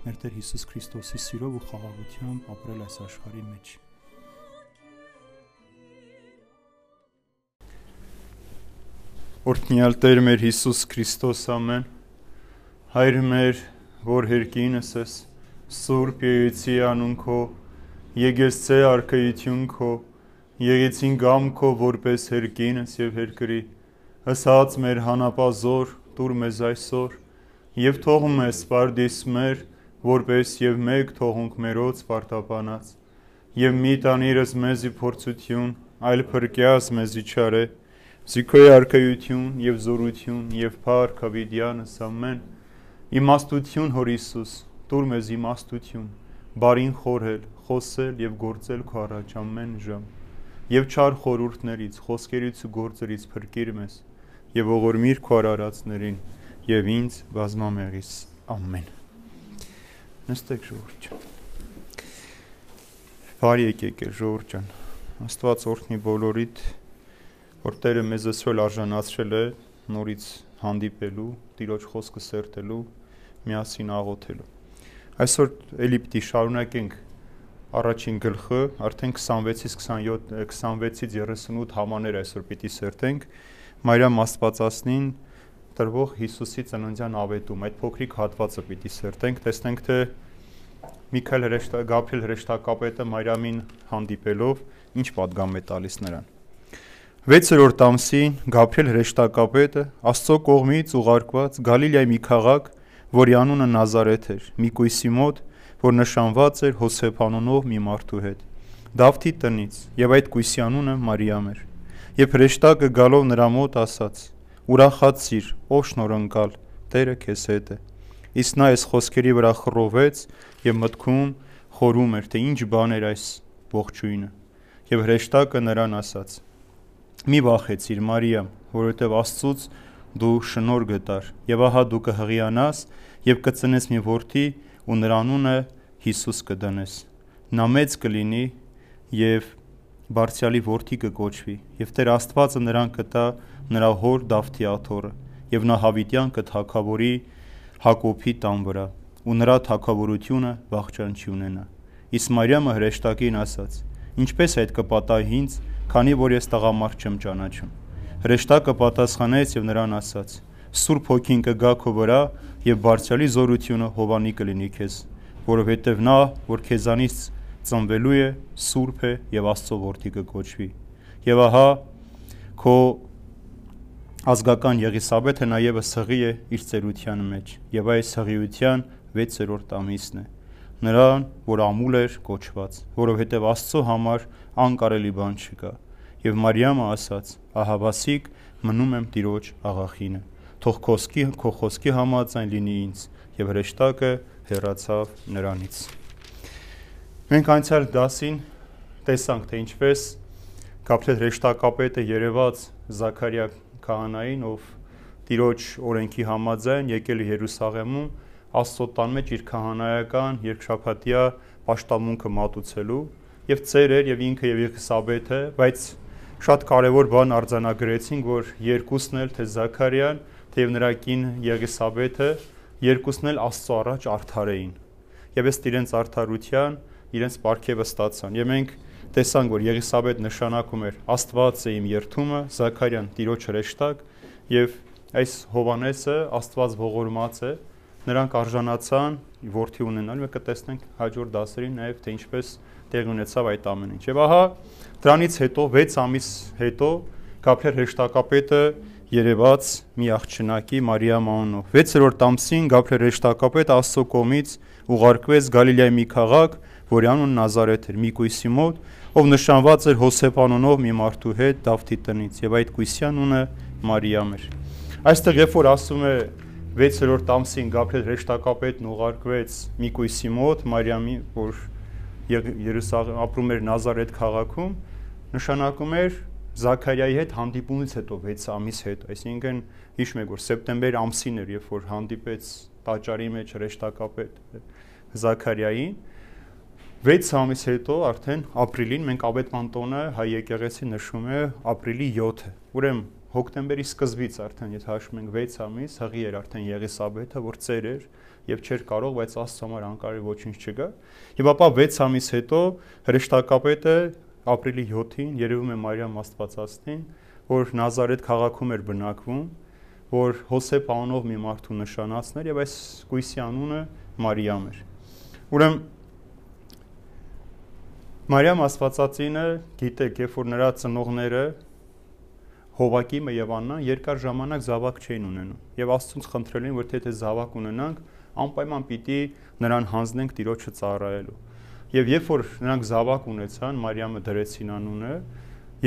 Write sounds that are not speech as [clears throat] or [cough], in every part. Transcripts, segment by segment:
մեր Տեր Հիսուս Քրիստոսի սիրով ու խաղաղությամբ ապրել այս աշխարհի մեջ։ Օրհնյալ Տեր մեր Հիսուս Քրիստոս ամեն Հայր մեր, որ հերկինս ես, Սուրբ Եյցի անուն քո, եկեցե արքայություն քո, եղեցին գամ քո որպես հերկինս եւ հերկրի հսած մեր հանապազոր տուր մեզ այսօր եւ թող մեզ սպարդիս մեր որպես եւ մեկ թողունք մերոց պարտապանած եւ մի տանիրս մեզի փորձություն այլ փրկյաս մեզի չարե Զիքոյ արքայություն եւ զորություն եւ փառք հավիդյանս ամեն իմաստություն հոր Հիսուս տուր մեզ իմաստություն բարին խորհել խոսել եւ գործել քո առաջ ամեն ժամ եւ չար խորուրդներից, խոսքերից ու գործերից փրկիր մեզ եւ ողորմիր քո արարածներին եւ ինձ բազմամեղիս ամեն նստեք ժողովուրդ ջան բարի եկեք ժողովուրդ ջան աստված օրհնի բոլորիդ որ Տերը մեզ այսօր արժանացրել է նորից հանդիպելու, Տիրոջ խոսքը սերտելու, միասին աղոթելու։ Այսօր ելի պիտի շարունակենք առաջին գլխը արդեն 26-ից 27 26-ից 38 համաներ այսօր պիտի սերտենք Մարիամ Աստվածածնին տրվող Հիսուսի ծննդյան ավետում այդ փոքրիկ հատվածը պիտի սերտենք, տեսնենք թե Միքայել հրեշտա Գաբրիել հրեշտակապետը Մարիամին հանդիպելով ինչ պատգամ է տալիս նրան։ 6-րդ ամսին Գաբրիել հրեշտակապետը Աստծո կողմից ուղարկված Գալիլեայի մի քաղաք, որի անունը Նազարեթ էր, մի կույսի մոտ, որ նշանված էր Հոսեփ անունով մի մարդու հետ։ Դավթի տնից, եւ այդ կույսի անունը Մարիամ էր։ Եվ հրեշտակը գալով նրա մոտ ասաց. Ուրախացիր, ով շնորհանկալ, Տերը քեզ հետ է։ Իսկ նա այս խոսքերի վրա խռովեց եւ մտքում խորում էր, թե ինչ բան էր այս ողջույնը։ Եվ հրեշտակը նրան ասաց. Մի վախեցիր, Մարիամ, որովհետեւ Աստծուց դու շնոր գտար, եւ ահա դու կհղիանաս եւ կծնես մի որդի, ու նրա անունը Հիսուս կդնես։ Նա մեծ կլինի եւ Բարձյալի որդի կկոչվի եւ Տեր Աստվածը նրան կտա նրա հոր Դավթի աթոռը եւ նա Հավիտյան կթակավորի Հակոբի տան վրա ու նրա թակավորությունը վաղճան չի ունենա։ Իսկ Մարիամը հրեշտակին ասաց. Ինչպես այդ կպատահի ինձ, քանի որ ես տղամարդ չեմ ճանաչում։ Հրեշտակը պատասխանեց եւ նրան ասաց. Սուրբ հոգին կգա քո վրա եւ բարձրալի զորությունը Հովանի կլինի քեզ, որովհետեւ նա, որ քեզանից ծնվելու է, սուրբ է եւ Աստծո որդի կկոչվի։ Եվ ահա քո ազգական Եղիսաբեթը նաեւ սղի է իր ծերության մեջ եւ այս սղիության 6-րդ ամիսն է նրան, որ ամուլ էր կոչված, որովհետև Աստծո համար անկարելի բան չկա։ Եվ Մարիամը ասաց. «Ահա վասիկ մնում եմ Տիրոջ աղախինը» թող խոսքի քո խոսքի համաձայն լինի ինձ եւ հրեշտակը հեռացավ նրանից մենք անցյալ դասին տեսանք թե ինչպես Գաբրիել հրեշտակապետը երևաց Զաքարիա քահանային ով տիրոջ օրենքի համաձայն եկել է Երուսաղեմում Աստծո տան մեջ իր քահանայական երկշաբաթյա պաշտամունքը մատուցելու եւ ծեր էր եւ ինքը եւ Եղիսաբեթը բայց շատ կարևոր բան արձանագրեցին որ երկուսն էլ թե Զաքարիան թեև նրա կին Եղիսաբեթը երկուսն էլ Աստծո առաջ արդար էին։ Եվ ըստ իրենց արդարության իրենց ապարքևը ստացան։ Եվ մենք տեսանք, որ Եղիսաբեթ նշանակում էր Աստված է իմ երթումը, Զաքարյան Տիրոջ հրեշտակ, եւ այս Հովանեսը Աստված ողորմած է, նրանք արժանացան որդի ունենալ։ Մենք կտեսնենք հաջորդ դասերին նաև թե ինչպես տեղ ունեցավ այդ ամեն ինչ։ Եվ ահա դրանից հետո 6 ամիս հետո Գաբրիել հրեշտակապետը երևաց մի աղջնակի Մարիամ անունով։ 6-րդ ամսին Գաբրիել Ռեշտակապետ Աստծո կողմից ուղարկվեց Գալիլեայի մի քաղաք, որի անունը Նազարեթ էր, մի կույսի մոտ, ով նշանված էր Հոսեփ անունով մի մարդու հետ Դավթի տնից, եւ այդ կույսի անունը Մարիամ էր։ Այստեղ երբ որ ասում է 6-րդ ամսին Գաբրիել Ռեշտակապետն ուղարկվեց մի կույսի մոտ Մարիամի, որ Երուսաղեմ ապրում էր Նազարեթ քաղաքում, նշանակում էր Զաքարիայի հետ հանդիպումից հետո 6 ամիս հետո, այսինքն հիշում եք որ սեպտեմբեր ամսին էր, երբ որ հանդիպեց տաճարի մեջ հրեշտակապետ Զաքարիային 6 ամիս հետո արդեն ապրիլին մենք Աբետման տոնը հայ եկեղեցի նշում է ապրիլի 7-ը։ Ուրեմն հոկտեմբերի սկզբից արդեն եթե հաշվում ենք 6 ամիս, հղի էր արդեն Եղիսաբեթը, որ ծեր էր եւ չէր կարող, բայց Աստծո համար անկարելի ոչինչ չկա։ Եվ ապա 6 ամիս հետո հրեշտակապետը ապրիլի 7-ին երևում է Մարիամ Աստվածածին, որ Նազարեթ քաղաքում էր բնակվում, որ Հոսեփ անունով մի մարդու նշանացներ եւ այս կույսի անունը Մարիամ էր։ Ուրեմն Մարիամ Աստվածածինը գիտեք, երբ որ նրա ծնողները Հովակիմը եւ Աննան երկար ժամանակ զավակ չէին ունենում եւ Աստծուց խնդրել էին որ թե թե զավակ ունենանք անպայման պիտի նրան հանձնենք Տիրոջը ծառայելու Եվ երբ որ նրանք զավակ ունեցան, Մարիամը դրեցին անունը,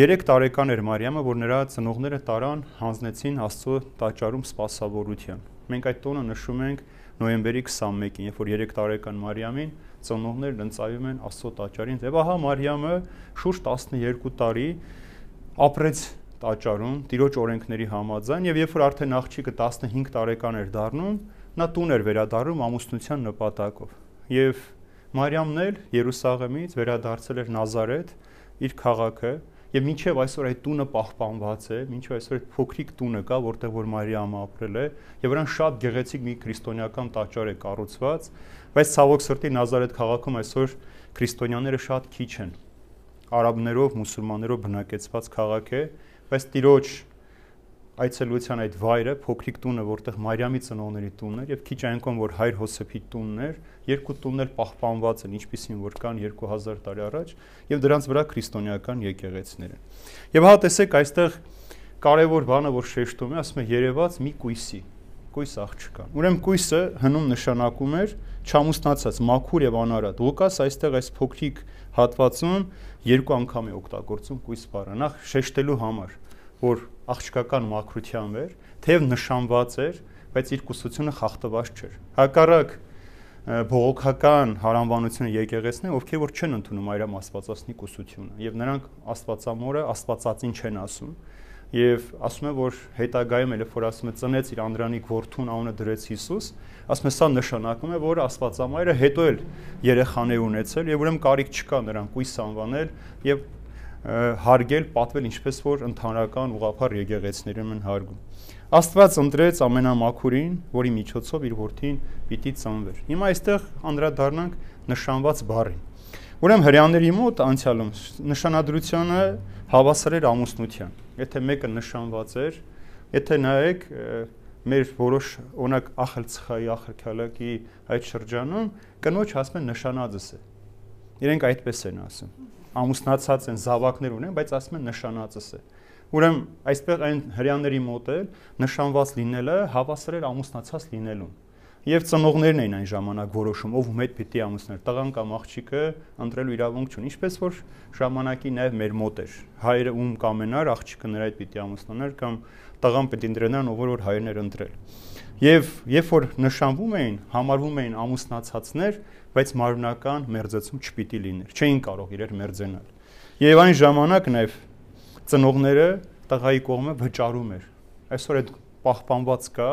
3 տարեկան էր Մարիամը, որ նրա ծնողները տարան հանձնեցին Աստծո տաճարում սպասավորության։ Մենք այդ տոնը նշում ենք նոյեմբերի 21-ին, երբ որ 3 տարեկան Մարիամին ծնողներն ընծայում են Աստծո տաճարին։ Եվ ահա Մարիամը շուրջ 12 տարի ապրեց տաճարում տիրոջ օրենքների համաձայն եւ երբ որ արդեն աղջիկը 15 տարեկան էր դառնում, նա տուն էր վերադառնում ամուսնության նպատակով։ Եվ Մարիամն էլ Երուսաղեմից վերադարձել էր Նազարեթ, իր քաղաքը, եւ մինչեւ այսօր այդ տունը պահպանված է, մինչեւ այսօր այդ փոքրիկ տունը կա, որտեղ որ Մարիամը ապրել է, եւ վրան շատ գեղեցիկ մի քրիստոնեական տաճար է կառուցված, բայց ցավոք սրտի Նազարեթ քաղաքում այսօր քրիստոնյաները շատ քիչ են։ Արաբներով, մուսուլմաններով բնակեցված քաղաք է, բայց Տիրոջ այցելության այդ վայրը, փոքրիկ տունը, որտեղ Մարիամի ծնողների տունն էր եւ քիչ այնքան որ հայր Հոսեփի տունն էր, երկու տուններ պահպանված են, ինչպիսին որ կան 2000 տարի առաջ, եւ դրանց վրա քրիստոնեական եկեղեցիներ են։ Եվ հա տեսեք այստեղ կարևոր բանը, որ շեշտում է, ասում է երևաց մի կույսի, կույս աղջկան։ Ուրեմն կույսը հնում նշանակում էր չամուսնացած, մաքուր եւ անարատ։ Լուկաս այստեղ այս փոքրիկ հատվածում երկու անգամ է օգտագործում կույս բառը։ Նախ շեշտելու համար, որ աղջկական մաքրությամբ էր, թեև նշանված էր, բայց իր կուսությունը խախտված չէր։ Հակառակ բողոքական հարանվանությունը եկեղեցին, ովքեր որ չեն ընդունում այրամ աստվածածնի կուսությունը եւ նրանք աստվածամորը աստվածածին չեն ասում եւ ասում է որ հետագայում էլ որ ասում է ծնեց իր անդրանիկ որդուն անունը դրեց Հիսուս ասում է սա նշանակում է որ աստվածամայրը հետո էլ երեխաներ ունեցել եւ ուրեմն կարիք չկա նրան կույս անվանել եւ հարգել, պատվել ինչպես որ ընդհանրական ուղափառ եկեղեցիներում են հարգում։ Աստված ընտրեց ամենամաքուրին, որի միջոցով իր որդին պիտի ծնվեր։ Հիմա այստեղ անդրադառնանք նշանված բառին։ Ուրեմն հрьяաների մոտ անցյալում նշանադրությունը հավասար էր ամուսնության։ Եթե մեկը նշանված էր, եթե նայեք մեր որոշ օնակ ախլցխայի ախրքալակի այդ շրջանում կնոջ ասում են նշանածս է։ Իրենք այդպես են ասում։ Ամուսնացած են, զավակներ ունեն, բայց ասում են նշանածս է։ Ուրեմն այսպես այն հрьяաների մոտ է նշանված լինելը հավասար էր ամուսնացած լինելուն Եվ ծնողներն էին այն ժամանակ որոշում, ով հետ պիտի ամուսներ, տղան կամ աղջիկը ընտրելու իրավունք չունի։ Ինչպես որ ժամանակի նաև մեր մոտ էր։ Հայրը ում կամենար, աղջիկը նրա հետ պիտի ամուսնանար կամ տղան պիտի ընտրենան, ով որ հայրն էր ընտրել։ Եվ երբ որ նշանվում էին, համարվում էին ամուսնացածներ, բայց մարմնական մերձեցում չպիտի լիներ։ Չէին կարող իրեր մերձենալ։ Եվ այն ժամանակ նաև ծնողները տղայի կողմը վճարում էր։ Այսօր այդ պահպանված կա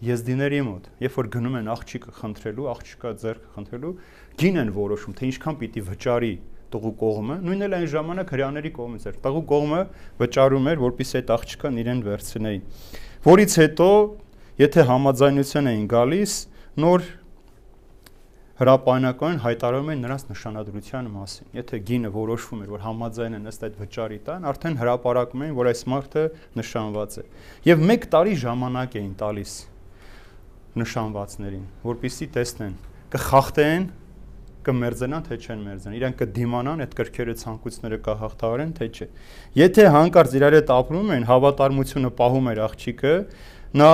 եզդիների մոտ, երբ որ գնում են աղջիկը խնդրելու, աղջիկա ձեռքը խնդրելու, գին են որոշում, թե ինչքան պիտի վճարի տղու կողմը, նույնն էլ այն ժամանակ հрьяաների կողմից էր։ Տղու կողմը վճարում էր, որpիսի այդ աղջկան իրեն վերցնեի։ Որից հետո, եթե համաձայնության էին գալիս, նոր հրապարակային հայտարարում են նրանց նշանադրության մասին։ Եթե գինը որոշվում էր, որ համաձայն են ըստ այդ վճարի տան, արդեն հրապարակում են, որ այս մարդը նշանված է։ Եվ 1 տարի ժամանակ էին տալիս նշանվածներին, որpիսի տեսնեն, կխախտեն, կմերձենան, թե չեն մերձեն։ Իրանք կդիմանան այդ կրքերը ցանկությունները կհաղթահարեն, թե չէ։ Եթե հանկարծ իրար հետ ապրում են, հավատարմությունը պահում էր աղջիկը, նա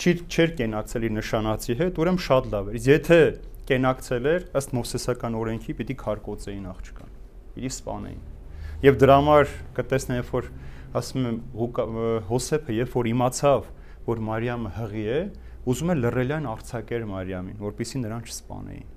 չի չեր կենակցել իր նշանացի հետ, ուրեմն շատ լավ էր։ Եթե կենակցել էր ըստ մովսեսական օրենքի պիտի քարկոծեին աղջկան իրի սպանեին եւ դրա համար կտեսնեն երբ որ ասում եմ Հոսեփը երբ որ իմացավ որ Մարիամը հղի է ուզում է լռելյան արցակեր Մարիամին որpիսի նրան չսպանեին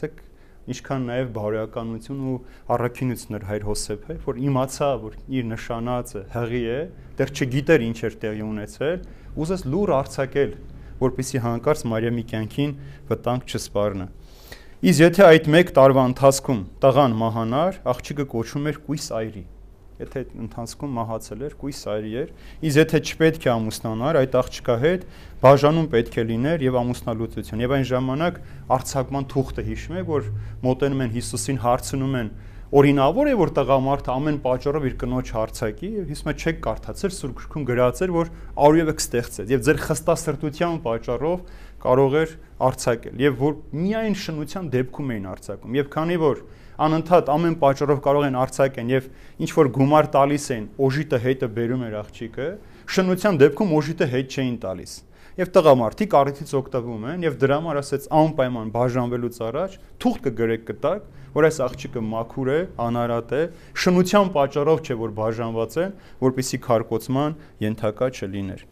ցեք ինչքան նաև բարոյականություն ու առաքինություն էր հայր Հոսեփը, որ իմացա, որ իր նշանածը հղի է, դեռ չգիտեր ինչ էր տեղի ունեցել, ուզես լուր արցակել, որպիսի հանկարծ Մարիամի կյանքին վտանգ չսպառնա։ Իսկ եթե այդ 1 տարվա ընթացքում տղան մահանար, աղջիկը կոչվում էր կույս այրի եթե ընթացքում մահացել էր, կույս այրի էր, իսկ եթե չպետք է ամուսնանար, այդ աղջկա հետ բաժանում պետք է լիներ եւ ամուսնալուծություն։ Եվ այն ժամանակ արցակման թուղթը հիշում եք, որ մոտենում են Հիսուսին հարցնում են. Օրինավոր է որ տղամարդը ամեն պատճառով իր կնոջ հարցակի եւ հիմա չեք կարդացել սուր գրքում գրած էր որ արույևը կստեղծեց եւ ձեր խստասրտության պատճառով կարող էր արցակել եւ որ միայն շնության դեպքում էին արցակում եւ քանի որ անընդհատ ամեն պատճառով կարող են արցակեն եւ ինչ որ գումար տալիս են, օժիտը հետը բերում էր աղջիկը, շնության դեպքում օժիտը հետ չէին տալիս։ Եվ տղամարդիկ առիթից օգտվում են եւ դրա համար ասեց անպայման բաժանվելուց առաջ թուղթ կգրեք կտակ, որ այս աղջիկը մաքուր է, անարատ է, շնության պատճառով չէ որ բաժանված են, որպիսի քարկոծման ենթակա չլիներ։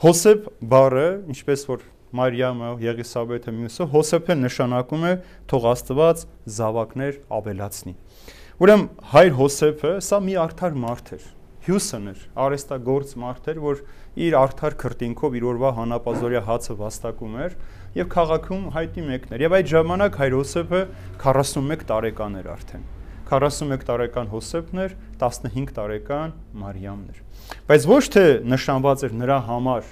Հոսեփ բառը, ինչպես որ Մարիամը, Եղիսաբեթը, մյուսը Հոսեփը նշանակում է թող Աստված զավակներ ավելացնի։ Ուրեմն հայր Հոսեփը սա մի արդար մարդ էր, հյուսն էր, արեստագործ մարդ էր, որ իր արդար քրտինքով իր օրվա հանապազորյա հացը վաստակում էր եւ քաղաքում հայտի մեկն էր։ Եվ այդ ժամանակ հայր Հոսեփը 41 տարեկան էր արդեն։ 41 տարեկան Հոսեփն էր, 15 տարեկան Մարիամն էր։ Բայց ոչ թե նշանված էր նրա համար,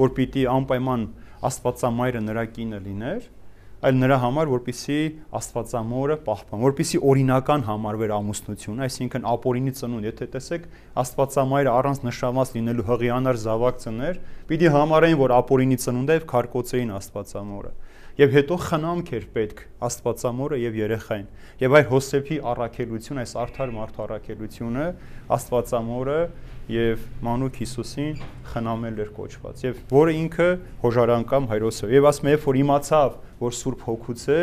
որ պիտի անպայման Աստվածամայրը նրա կինը լիներ, այլ նրա համար, որpիսի Աստվածամորը պահպան, որpիսի օրինական համարվեր ամուսնությունը, այսինքն ապօրինի ծնունդ, եթե տեսեք Աստվածամայրը առանց նշանված լինելու հղիանար զավակ ծներ, պիտի համարեին, որ ապօրինի ծնունդ է եւ քարկոծեին Աստվածամորը եւ հետո խնամք էր պետք Աստվածամորը եւ երեխային։ Եվ այ Հոսեփի առաքելություն, այս արդար մարդու առաքելությունը Աստվածամորը եւ Մանուկ Հիսուսին խնամել էր կոչված եւ որը ինքը հոժարանկամ հայրոսը եւ ասում է որ իմացավ որ Սուրբ Հոգուց է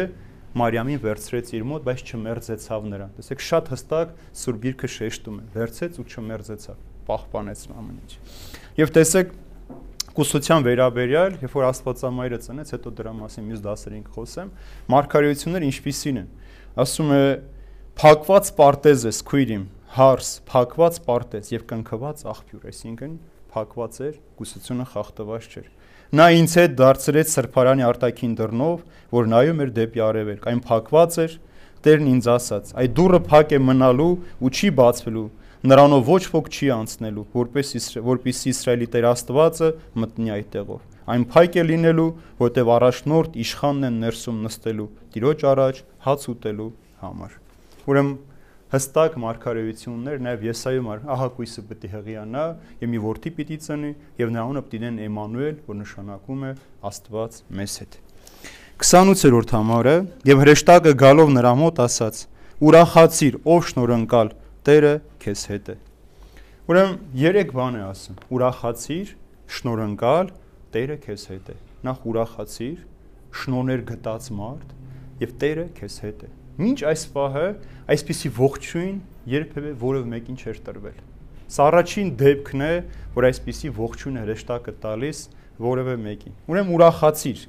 Մարիամին վերցրեց իր մոտ բայց չմերձեցավ նրան տեսեք շատ հստակ Սուրբ Գիրքը շեշտում է. Վերցեց ու չմերձեցավ պահպանեց ամեն ինչ եւ տեսեք կուսության վերաբերյալ, երբ որ Աստվածամայրը ծնեց, հետո դրա մասին մյուս դասերին կխոսեմ, մարգարեությունները ինչպիսին են։ Ասում է փակված պարտեզ է քույրիմ, հարս, փակված պարտեզ եւ կնքված աղբյուր, այսինքն փակված էր, գուսությունը խախտված չէր։ Նա ինձ հետ դարձրեց սրբարանի արտաքին դռնով, որ նայում էր դեպի արևելք, այն փակված էր, Տերն ինձ ասաց. «Այդ դուռը փակ է մնալու ու չի բացվելու, նրանով ոչ ոք չի անցնելու, որպես որպես Իսրայելի Տեր Աստվածը մտնի այդտեղով։ Այն փայք է լինելու, որտեղ առաջնորդ իշխանն են ներսում նստելու, տիրոջ առաջ հաց ուտելու համար։ Ուրեմն հստակ մարգարեություններ, նաև Եսայում ահա կույսը պիտի հղիանա եւ մի որդի պիտի ծնի եւ նա անունը պիտի դեն Էմանուել, որ նշանակում է Աստված մեզ հետ։ 28-րդ համարը եւ հրեշտակը գալով նրա մոտ ասաց. Ուրախացիր, ով շնորհընկալ, Տերը քեզ հետ է։ Ուրեմն երեք բան է ասում. ուրախացիր, շնորհընկալ, Տերը քեզ հետ է։ Նախ ուրախացիր, շնորհներ գտած մարդ եւ Տերը քեզ հետ է։ Մինչ այս պահը այսպիսի ողջույն երբևէ որևէ մեկին չէր տրվել։ Սա առաջին դեպքն է, որ այսպիսի ողջույն հրեշտակը տալիս որևէ մեկին։ Ուրեմն ուրախացիր,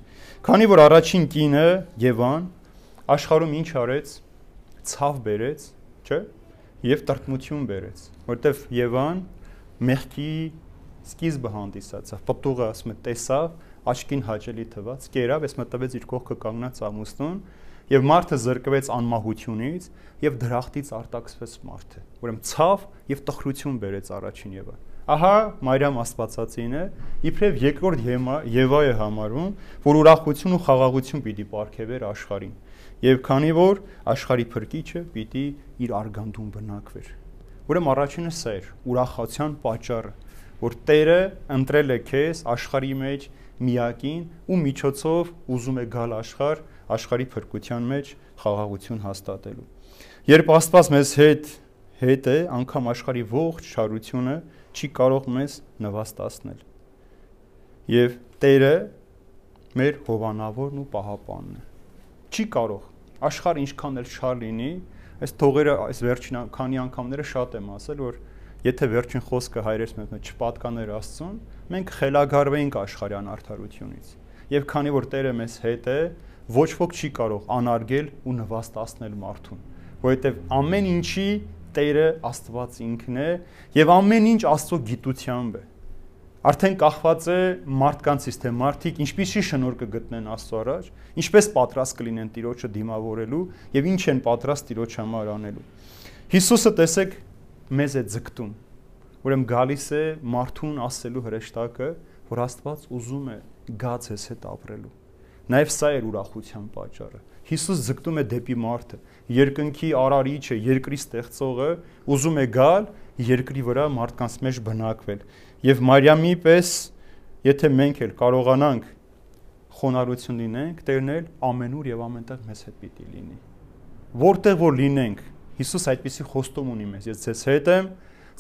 քանի որ առաջին կինը Եվան աշխարհում ինչ արեց, ցավ բերեց, չէ՞, եւ տրտմություն բերեց, որտեվ Եվան մեղքի սկիզբը հանդիսացավ, պտուղը ասում է տեսավ, աչքին հաճելի թվաց, կերավ, ես մտավեց իր կողքը կանգնած ամուսնուն եւ մարդը զրկվեց անմահությունից եւ դրախտից արտաքսվեց մարդը ուրեմն ցավ եւ տխրություն բերեց առաջին Եվա ահա Մարիամ Աստվածածին է իբրև երկրորդ Եվա է համարվում որ ուրախություն ու խաղաղություն պիտի ապարգևեր աշխարհին եւ քանի որ աշխարհի փրկիչը պիտի իր արգանդում բնակվեր ուրեմն առաջինը սա էր ուրախացության պատճառը որ Տերը ընտրել է քեզ աշխարհի մեջ միակին ու միջոցով ուզում է գալ աշխարհ աշխարհի փրկության մեջ խաղաղություն հաստատելու։ Երբ Աստված մեզ հետ հետ է, անգամ աշխարհի ողջ շարությունը չի կարող մեզ նվաստացնել։ Եվ Տերը մեր հովանավորն ու պահապանն է։ Չի կարող աշխարհը ինչքան էլ շար լինի, այս թողերը այս վերջին քանի անգամները շատ եմ ասել, որ եթե վերջին խոսքը հայրես մեզ չպատկաներ Աստծուն, մենք խելագարվեինք աշխարհյան արդարությունից։ Եվ քանի որ Տերը մեզ հետ է, ոչ ոք չի կարող անարգել ու նվաստացնել մարդուն, որովհետև ամեն ինչի Տերը Աստված ինքն է եւ ամեն ինչ Աստծո գիտությամբ է։ Արդեն կախված է մարդկանցից, թե մարդիկ ինչպիսի շնոր կգտնեն Աստծո առաջ, ինչպես պատրաստ կլինեն Տիրոջը դիմավորելու եւ ինչ են պատրաստ Տիրոջ համար անելու։ Հիսուսը տեսեք մեզ է ձգտում։ Ուրեմն գալիս է մարդուն ասելու հրեշտակը, որ Աստված ուզում է գաց ես հետ ապրելու։ Նաև սա էր ուրախության պատճառը։ Հիսուս ձգտում է դեպի մարդը, երկնքի արարիչը, երկրի ստեղծողը, ուզում է գալ երկրի վրա մարդկանց մեջ բնակվել։ Եվ Մարիամի պես, եթե մենք էլ կարողանանք խոնարհություն լինենք, Տերն էլ ամենուր եւ ամենտեղ մեզ հետ պիտի լինի։ Որտեղ որ լինենք, Հիսուս այդպիսի խոստում ունի մեզ. ես ձեզ հետ եմ,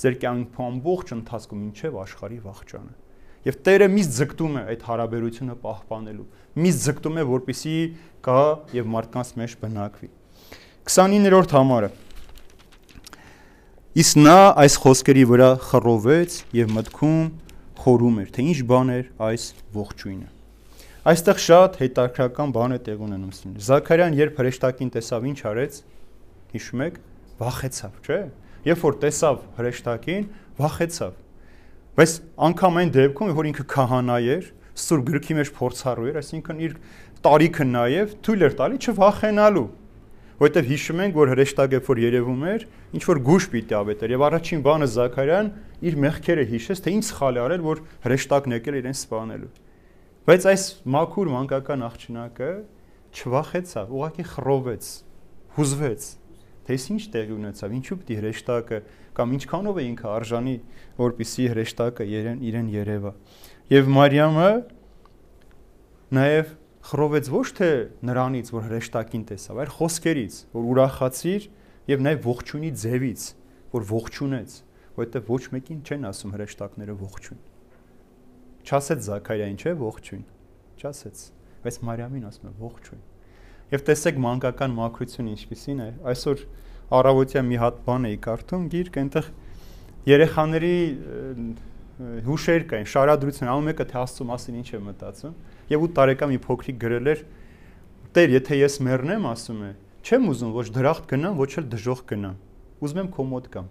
ձեր կյանքի ամբողջ ընթացքում ինչև աշխարհի վաղճանը։ Եվ Տերը միշտ ձգտում է այդ հարաբերությունը պահպանելու։ Միշտ ձգտում է, որպիսի կա եւ մարդկանց մեջ բնակվի։ 29-րդ համարը. Իսկ նա այս խոսքերի վրա խռովեց եւ մտքում խորում էր, թե ինչ բան էր այս ողջույնը։ Այստեղ շատ հետաքրական բան է տեղ ունենում։ Զաքարյան երբ հրեշտակին տեսավ, ինչ արեց։ Հիշում եք, վախեցավ, չէ՞։ Երբ որ տեսավ հրեշտակին, վախեցավ։ Բայց անգամ այն դեպքում, որ ինքը քահանա էր, սուրբ գրքի մեջ փորձառու էր, այսինքն իր տարիքը նաև թույլ էր տալի չվախենալու որովհետև հիշում ենք, որ հրեշտակը որ երևում էր, ինչ որ գուշ պիտի ավետեր եւ առաջին բանը Զաքարյան իր մեղքերը հիշեց, թե ինչ սխալ է արել, որ հրեշտակն եկել իրեն սպանելու։ Բայց այս մաքուր մանկական աղջնակը չվախեցավ, ուղղակի խռովեց, հուզվեց թե ինչ տեղի ունեցավ, ինչու պիտի հրեշտակը կամ ինչքանով է ինքը արժանի, որպիսի հրեշտակը իրեն իրեն երևա։ Եվ Մարիամը նաև խռովեց ոչ թե նրանից, որ հրեշտակին տեսավ, այլ խոսքերից, որ ուրախացիր եւ նաև ողջունի ձևից, որ ողջունեց, որովհետեւ ոչ մեկին չեն ասում հրեշտակները ողջուն։ Չասեց Զաքարիային, չէ, ողջույն։ Չասեց, բայց Մարիամին ասում է ողջույն։ Եվ տեսեք մանկական մաքրությունը ինչպիսին է։ Այսօր առավոտյան մի հատ բան էի կարդում, գիրք, այնտեղ երեխաների հուշեր կային, շարադրություն, անում մեկը թե Աստծո մասին ինչ է մտածում։ Եվ 8 տարեկան մի փոքրիկ գրել էր. Տեր, եթե ես մեռնեմ, ասում է, չեմ ուզում ոչ դրախտ գնամ, ոչ էլ դժոխ գնամ։ Ուզում եմ քո մոտ գամ։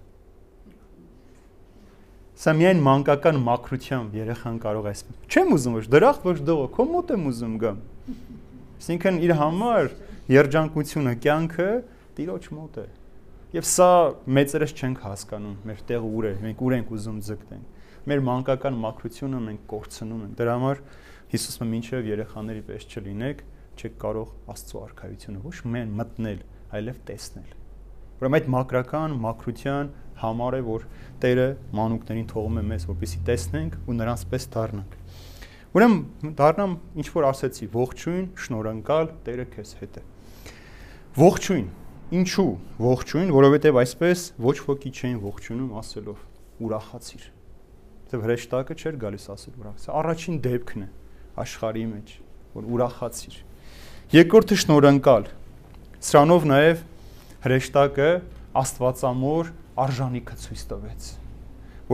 Սա միայն մանկական մաքրությամբ երեխան կարող է ասել։ Չեմ ուզում ոչ դրախտ, ոչ դողը, քո մոտ եմ ուզում գամ։ Այսինքն իր համար երջանկությունը, կյանքը Տիրոջ մոտ է։ Եվ սա մեծերս չենք հասկանում, մեր տեղը ուր է, մենք ուր ենք ուզում ձգտենք։ Մեր մանկական մաքրությունը մենք կորցնում ենք։ Դրա համար Հիսուսը մինչև երեխաների պես չլինեք, չեք կարող Աստծո արքայությունը ոչ միայն մտնել, այլև տեսնել։ Ուրեմն այդ մակրական մաքրության համար է, որ Տերը մանուկներին թողում է մեզ, որպեսզի տեսնենք ու նրանց պես դառնանք։ Ուրեմն դառնամ ինչ որ ասեցի, ողջույն, շնորհանկալ, Տերը քեզ հետ է։ Ողջույն։ Ինչու ողջույն, որովհետև այսպես ոչ ոքի չէին ողջունում ասելով ուրախացիր։ Դե հրեշտակը չէր գալիս ասել ուրախացիր։ Առաջին դեպքն է աշխարհի մեջ, որ ուրախացիր։ Երկրորդը շնորհանկալ։ Սրանով նաև հրեշտակը Աստվածամոր արժանիքը ցույց տվեց,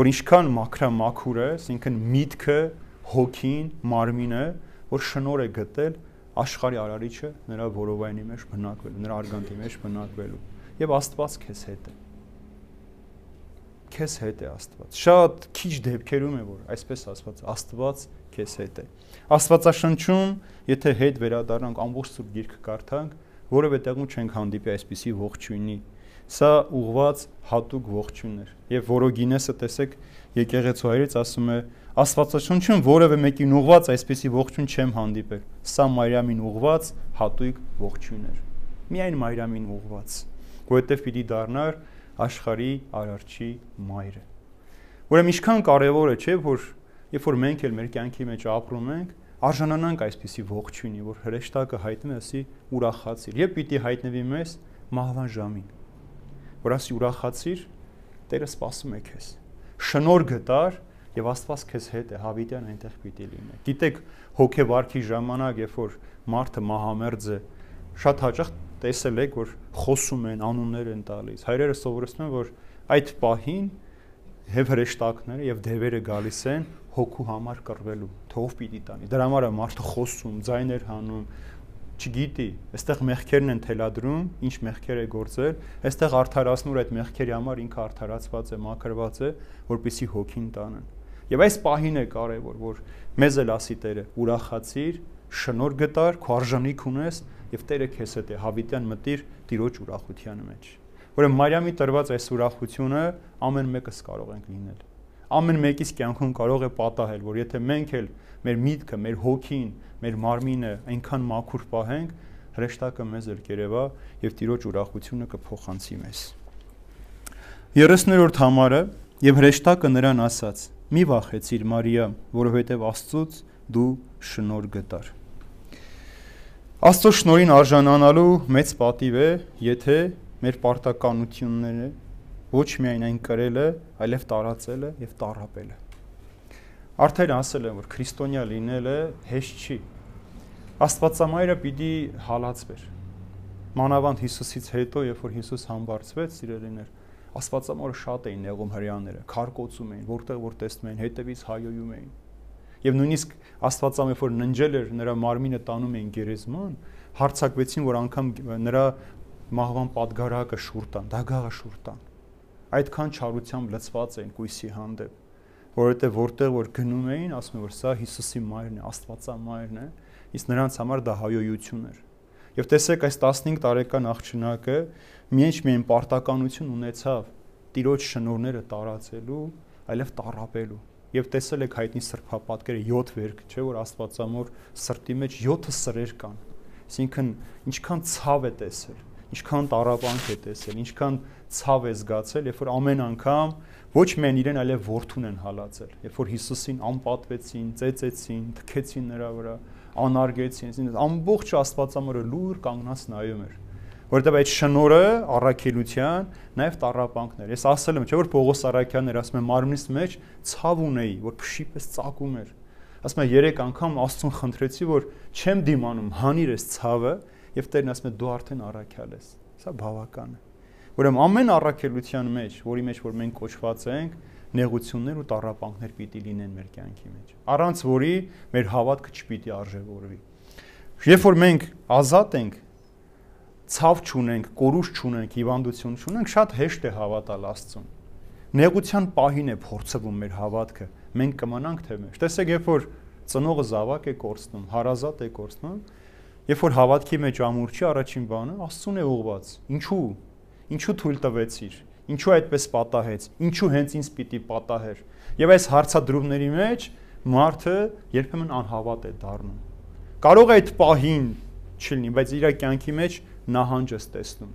որ ինչքան մաքրամաքուր է, ասինքն միտքը հոգին, մարմինը, որ շնոր է գտել աշխարհի արարիչը նրա որովայնի մեջ բնակվելու, նրա արգանտի մեջ բնակվելու։ Եվ Աստված քեզ հետ է։ Քեզ հետ է Աստված։ Շատ քիչ դեպքերում է որ այսպես ասված Աստված քեզ հետ է։ Աստվածաշնչում, եթե հետ վերադառնանք ամբողջ սուրբ գիրքը կարդանք, որևէ տեղում չենք հանդիպի այսպիսի ողջույնի Սա ուղված հատուկ ողջույններ։ Եվ Որոգինեսը տեսեք եկեղեցու հայրից ասում է Աստվածաշնչում որևէ մեկին ուղված այսպիսի ողջույն չեմ հանդիպել։ Սա Մարիամին ուղված հատուկ ողջույն էր։ Միայն Մարիամին ուղված, որովհետև պիտի դառնար աշխարհի արարչի մայրը։ Ուրեմն ինչքան կարևոր է, չէ, որ երբ որ մենք էլ մեր կյանքի մեջ ապրում ենք, արժանանանք այսպիսի ողջույնի, որ հրեշտակը հայտնի ասի ուրախացիր։ Եվ պիտի հայտնվի մեզ մահվան ժամին որ ասի ուրախացիր, Տերը սպասում է քեզ։ Շնոր գտար եւ Աստված քեզ հետ է, հավիտյան այնտեղ պիտի լինի։ Գիտեք, հոգեվարքի ժամանակ, երբ որ մարդը մահամերձ է, շատ հաճախ տեսել եք, որ խոսում են, անուններ են տալիս։ Հայրերը սովորեցնում են, որ այդ պահին հև հրեշտակները եւ դևերը գալիս են հոգու համար կռվելու, թող պիտի տանի։ Դրա համար է մարդը խոսում, ձայներ հանում, չգիտի, այստեղ մեղքերն են թելադրում, ինչ մեղքեր է գործել, այստեղ արդարացնուր այդ մեղքերի համար ինքը արդարացված է, մաքրված է, որպիսի հոգին տանեն։ Եվ այս պահին է կարևոր, որ մեզ էլ ասի Տերը, ուրախացիր, շնոր գտար, քո արժանիք ունես եւ Տերը քեզ հետ է, հավիտյան մտիր Տիրոջ ուրախության մեջ։ Ուրեմն Մարիամի տրված այս ուրախությունը ամեն մեկս կարող ենք լինել ամեն մեկից կյանքում կարող է պատահել, որ եթե մենք էլ մեր միտքը, մեր հոգին, մեր մարմինը այնքան մաքուր պահենք, հրեշտակը մեզ էլ կերևա եւ տիրոջ ուրախությունը կփոխանցի մեզ։ 30-րդ համարը եւ հրեշտակը նրան ասաց. Մի վախեցիր Մարիա, որովհետեւ Աստծուց դու շնոր գտար։ Աստծո շնորհին արժանանալու մեծ պատիվ է, եթե մեր պարտականությունները ոչ միայն այն կրելը, այլև տարածելը եւ տարապելը։ Արդեն ասել եմ, որ քրիստոնյա լինելը հեշտ չի։ Աստվածամայրը պիտի հալածվեր։ Մանավանդ Հիսուսից հետո, երբ որ Հիսուս համբարձվեց, սիրելիներ, Աստվածամորը շատ էին նեղում հрьяաները, քարկոցում էին, որտեղ որ տեսնում էին, հետևից հայոյում էին։ Եվ նույնիսկ Աստվածամը որ ննջել էր նրա մարմինը տանում էին գերեզման, հարցակվեցին, որ անգամ նրա մահվան падգարակը շուրտան, դագաղը շուրտան։ Այդքան չարությամբ լծված էին կույսի հանդեպ, որովհետև որտեղ որ գնում էին, ասում են որ սա Հիսուսի մայրն է, Աստվածամայրն է, իսկ նրանց համար դա հայոյություն էր։ Եվ տեսեք այս 15 տարեկան աղջնակը միայն միայն պարտականություն ունեցավ տիրոջ շնորները տարածելու, այլև տարապելու։ Եվ տեսել եք հայտնի սրբապատկերը 7 վերք, չէ՞ որ Աստվածամոր սրտի մեջ 7 սրեր կան։ Այսինքն ինչքան ցավ է տեսել, ինչքան տարապանք է տեսել, ինչքան ցավ է զգացել, երբ որ ամեն անգամ ոչ միայն իրեն, այլև որդուն են հալածել։ Երբ որ Հիսուսին անպատվեցին, ծեծեցին, թքեցին նրա վրա, անարգեցին, ամբողջ Աստվածամորը լուր կանգնած նայում էր որովհետև այդ շնորը առաքելության նաև տարապանքներ։ Ես ասել եմ, չէ՞ որ Պողոս Արաքյանն էր ասում է մարմնից մեջ ցավ ունեի, որ փշի պես ծակում էր։ Ասում է երեք անգամ Աստծուն խնդրեցի, որ չեմ դիմանում, հանիր այս ցավը, եւ Տերն ասում է դու արդեն առաքյալ ես։ Սա բավական է։ Ուրեմն ամեն առաքելության մեջ, որի մեջ որ մենք կոչված ենք, նեղություններ ու տառապանքներ պիտի լինեն մեր կյանքի մեջ, առանց որի մեր հավատքը չպիտի արժևորվի։ Երբ որ մենք ազատ ենք, ցավ չունենք, կորուս չունենք, հիվանդություն չունենք, շատ հեշտ է հավատալ Աստծուն։ Նեղության պահին է փորձվում մեր հավատքը։ Մենք կմնանք թե մեջ։ Տեսեք, երբ որ ծնողը զավակ է կորցնում, հարազատ է կորցնում, երբ որ հավատքի մեջ ամուր չի, առաջին բանը Աստծուն է ուղված։ Ինչու՞ Ինչու թույլ տվեցիր։ Ինչու այդպես պատահեց։ Ինչու հենց ինձ պիտի պատահեր։ Եվ այս հարցադրումների մեջ մարդը երբեմն անհավատ է դառնում։ Կարող է այդ պահին չլինի, բայց իր կյանքի մեջ նահանջս տեսնում,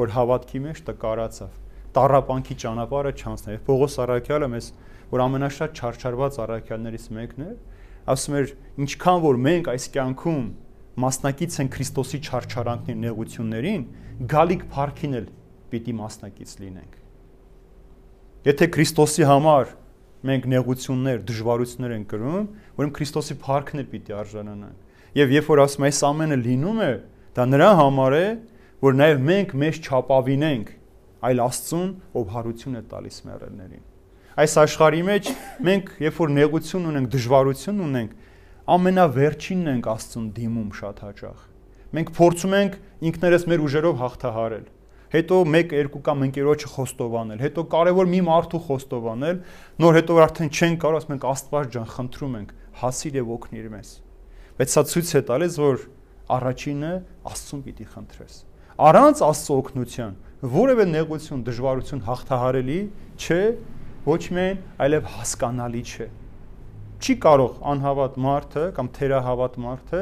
որ հավատքի մեջ տկարացավ։ Տարապանքի ճանապարհը չանցնի։ Եվ Պողոս Արաքյալը մեզ, որ ամենաշատ չարչարված արաքյալներից մեկն է, ասում էր, ինչքան որ մենք այս կյանքում մասնակից են Քրիստոսի չարչարանքների նեղություններին, գալիք փառքին էլ պիտի մասնակից լինենք։ Եթե Քրիստոսի համար մենք նեղություններ, դժվարություններ են կրում, ուրեմն Քրիստոսի փառքն էլ պիտի արժանանանք։ Եվ երբ որ ասում այս ամենը լինում է, դա նրա համար է, որ նաև մենք մեզ չապավինենք այլ Աստծուն, ով հարություն է տալիս մեռելներին։ Այս աշխարհի մեջ մենք երբ որ նեղություն ունենք, դժվարություն ունենք, ամենավերջինն ենք Աստծուն դիմում շատ հաճախ։ Մենք փորձում ենք ինքներս մեր ուժերով հաղթահարել հետո 1-2 կամ ընկերոջը խոստովանել, հետո կարևոր մի մարդու խոստովանել, նոր հետո արդեն չեն կարող, ասում ենք Աստված ջան, խնդրում ենք, հասիր եւ օգնիր մեզ։ Բայց սա ցույց է տալիս, որ առաջինը Աստծուն պիտի խնդրես։ Առանց Աստծո օգնության որևէ նեղություն, դժվարություն հաղթահարելի չէ, ոչ միայն, այլև հասկանալի չէ չի կարող անհավատ մարդը կամ թերահավատ մարդը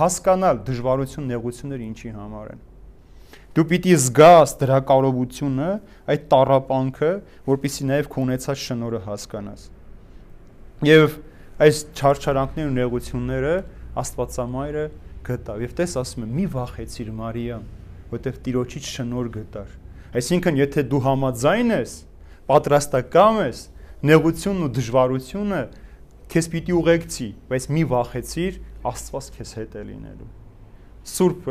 հասկանալ դժվարություն նեղությունները ինչի համար են դու պիտի զգաս դրա կարողությունը այդ տարապանքը որpիսի նաև քո ունեցած շնորհը հասկանաս եւ այս չարչարանքներն ու նեղությունները աստվածամայրը գտավ եւ տես ասում է մի վախեցիր մարիամ որտեվ տիրոջից շնոր գտար այսինքն եթե դու համաձայն ես պատրաստակամ ես նեղությունն ու դժվարությունը քեզ պիտի ուղեկցի, բայց մի վախեցիր, Աստված քեզ հետ է լինելու։ Սուրբ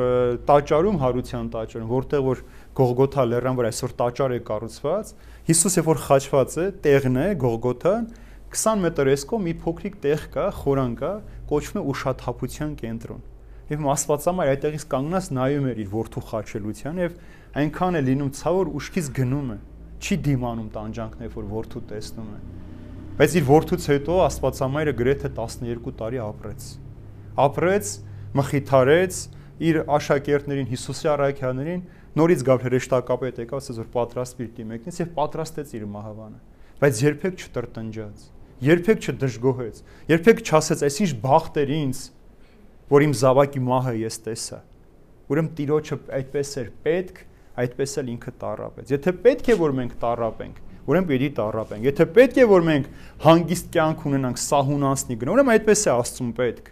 տաճարում հարության տաճարում, որտեղ որ Գողգոթա լեռան վրա այսօր տաճար է կառուցված, Հիսուս երբ որ խաչված է, տեղն է Գողգոթան, 20 մետր էսկո մի փոքրիկ տեղ կա, խորան կա, կոչվում է ուշաթափության կենտրոն։ Եվ Աստվածամայր այդտեղից կանգնած նայում էր իր որդու խաչելության եւ այնքան է լինում ցավոր ուշքից գնում է չի դիմանում տանջանքներ, որ որդու տեսնում է։ Բայց իր որդուց հետո Աստվածամայրը գրեթե 12 տարի ապրեց։ Ապրեց, մխիթարեց իր աշակերտներին, Հիսուսի առաքյալներին, նորից գալ հրեշտակապետ եկավ, ասաց որ պատրաստ պիտի մեկնից եւ պատրաստեց իր մահավանը։ Բայց երբեք չտրտնջաց, երբեք չդժգոհեց, երբեք չասեց, այսինչ բախտեր ինձ, որ իմ զավակի մահը ես տեսա։ Ուրեմն Տիրոջը այդպես էր պետք, այդպես էլ ինքը տարապեց։ Եթե պետք է որ մենք տարապենք, ուրեմն պիտի տարապենք։ Եթե պետք է որ մենք հանգիստ կյանք ունենանք, սահուն անցնի գնա, ուրեմն այդպես է Աստծուն պետք։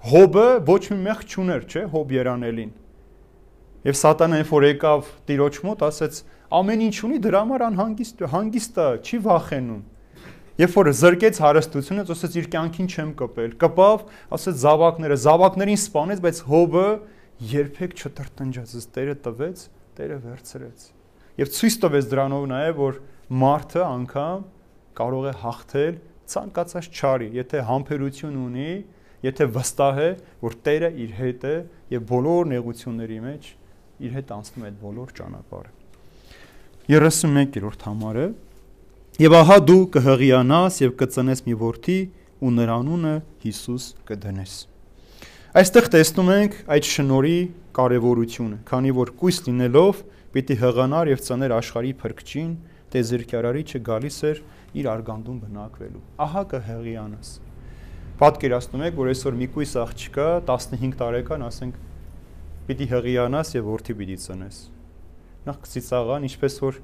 Հոբը ոչ մի մեղ չուներ, չէ, Հոբ երանելին։ Եվ Սատանան երբ որ եկավ Տիրոջ մոտ, ասեց. ամեն ինչ ունի դրա համար անհանգիստ, հանգիստը չի վախենում։ Երբ որ զրկեց հարստությունից, ասեց իր կյանքին չեմ կպել։ Կպավ, ասեց զավակները, զավակներին սպանեց, բայց Հոբը երբեք չտրտնջաց, ըստ Տերը տվեց, Տերը վերցրեց։ Եվ ցույց տվեց դրանով նաև, որ մարդը անգամ կարող է հաղթել ցանկացած չարի, եթե համբերություն ունի, եթե վստահ է, որ Տերը իր հետ է եւ բոլոր նեղությունների մեջ իր հետ անցնում է այդ բոլոր ճանապարհը։ 31-րդ համարը Եվ ահա դու կհղիանաս եւ կծնես մի որդի ու նրա անունը Հիսուս կդնես։ Այստեղ տեսնում ենք այդ շնորի կարևորությունը, քանի որ կույս լինելով պիտի հղանար եւ ծներ աշխարհի փրկչին, տեզերքարարիչը գալիս էր իր արգանդում բնակվելու։ Ահա կհղիանաս։ Պատկերացնում եք, որ այսօր մի քույս աղջիկա 15 տարեկան, ասենք, պիտի հղիանաս եւ որդի պիտի ծնես։ Նախ կծիծաղան, ինչպես որ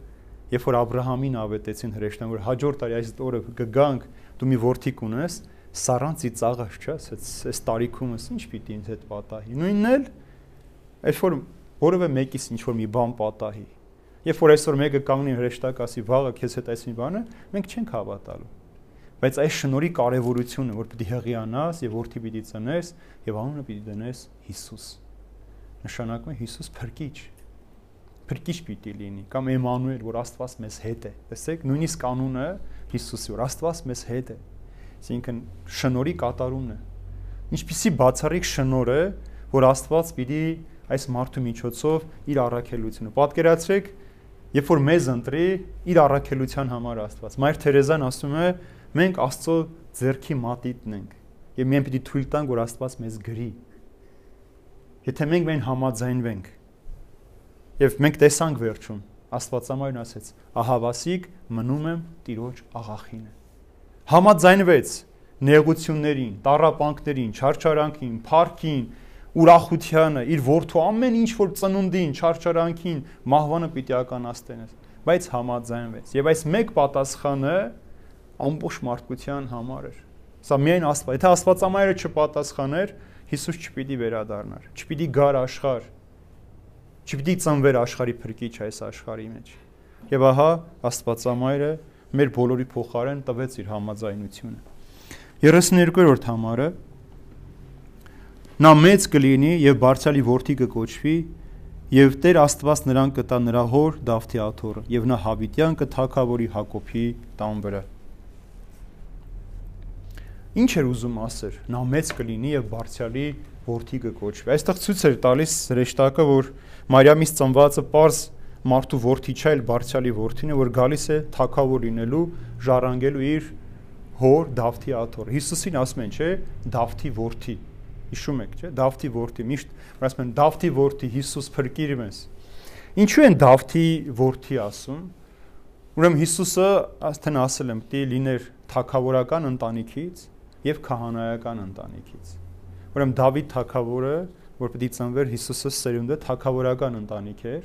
երբ որ Աբ รา համին ավետեցին հրեշտան, որ հաջորդ տարի այս օրը կգանք, դու մի որդի կունես, սառան ծիծաղած, չէ՞, ասես, այս տարիքումս ինչ պիտի ինձ հետ պատահի։ Նույնն էլ այս որ որևէ մեկից ինչ որ մի բան պատահի։ Երբ որ այսօր մեկը կանգնի հրեշտակ ասի, վաղը քեզ հետ այս մի բանը, մենք չենք հավատալու Բայց այս շնորհի կարևորությունը, որ պիտի հղիանաս եւ որդի պիտի ծնես եւ անունը պիտի դնես Հիսուս։ Նշանակում է Հիսուս փրկիչ փրկիչ պիտի լինի կամ Էմանուել, որ Աստված մեզ հետ է։ Տեսեք, նույնիսկ կանոնը Հիսուսի, որ Աստված մեզ հետ է։ Այսինքն շնորի կատարումն է։ Ինչպիսի բացառիկ շնոր է, որ Աստված պիտի այս մարդու միջոցով իր առաքելությունը։ Պատկերացրեք, երբ որ մեզ ընտրի իր առաքելության համար Աստված։ Մայր Թերեզան ասում է, Մենք Աստծո ձեռքի մատիտն ենք եւ մենք պիտի թույլ տանք, որ Աստված մեզ գրի։ Եթե մենք մեն համաձայնվենք եւ մենք տեսանք վերջում Աստվածամարն ասեց. «Ահա վասիկ մնում եմ Տիրոջ աղախինը»։ Համաձայնվեց նեղություններին, տարապանքներին, չարչարանքին, փառքին, ուրախությանը, իր ворթու ամեն ինչ որ ծնունդին, չարչարանքին, մահվանը պիտի ականաստենես, բայց համաձայնվեց։ Եվ այս մեկ պատասխանը ամբողջ մարդկության համար էր։ Սա միայն Աստված, եթե Աստվածամայրը չպատասխաներ, Հիսուս չպիտի վերադառնար, չպիտի գար աշխարհ, չպիտի ծնվեր աշխարհի փրկիչ այս աշխարհի մեջ։ Եվ ահա Աստվածամայրը մեր բոլորի փոխարեն տվեց իր համաձայնությունը։ 32-րդ համարը. Նա մեծ կլինի եւ բարձրալի որդի կկոչվի եւ Տեր Աստված նրան կտա նրա հոր Դավթի աթոռը եւ նա Հավիտյան կթակավորի Հակոբի տան վրա։ Ինչ էր ուզում ասել։ Նա մեծ կլինի եւ բարձրալի որդի կկոչվի։ Այստեղ ցույց էր տալիս հրեշտակը, որ Մարիամից ծնվածը པարզ մարդու որդի չէ, այլ բարձրալի որդին է, որ գալիս է թակավոր լինելու, ժառանգելու իր հոր Դավթի աթոռ։ Հիսուսին ասում են, չէ, Դավթի որդի։ Հիշում եք, չէ, Դավթի որդի, միշտ ասում են Դավթի որդի Հիսուս փրկիր մեզ։ Ինչու են Դավթի որդի ասում։ Ուրեմն Հիսուսը ասեն ասել եմ, պիտի լիներ թակավորական ընտանիքից եւ քահանայական ընտանիքից։ Ուրեմն Դավիթ թակավորը որ պիտի ծնվեր Հիսուսը սերունդը թակավորական ընտանիք էր։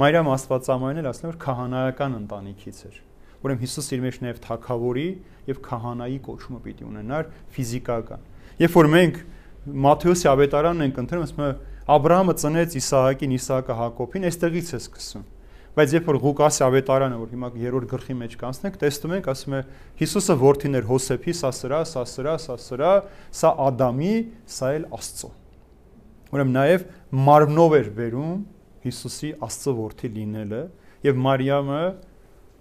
Մարիամ Աստվածամայրն էլ ասում է որ քահանայական ընտանիքից էր։ Ուրեմն Հիսուս իր մեջ նաև թակավորի եւ քահանայի կոչումը պիտի ունենար ֆիզիկական։ Երբ որ մենք Մատթեոսի ավետարանն ենք ընտրում, ասում է Աբրահամը ծնեց Իսահակին, Իսահակը Հակոբին, այստեղից է սկսում։ Բայց երբ որ Ղուկասի ավետարանը, որ հիմա երրորդ գլխի մեջ կանցնենք, տեսնում ենք, ասում է Հիսուսը որդին էր Հոսեփի, սա սրա, սա սրա, սա սրա, սա Ադամի, սա էլ Աստծո։ Ուրեմն նաև մարմնով էր վերում Հիսուսի Աստծո որդի լինելը եւ Մարիամը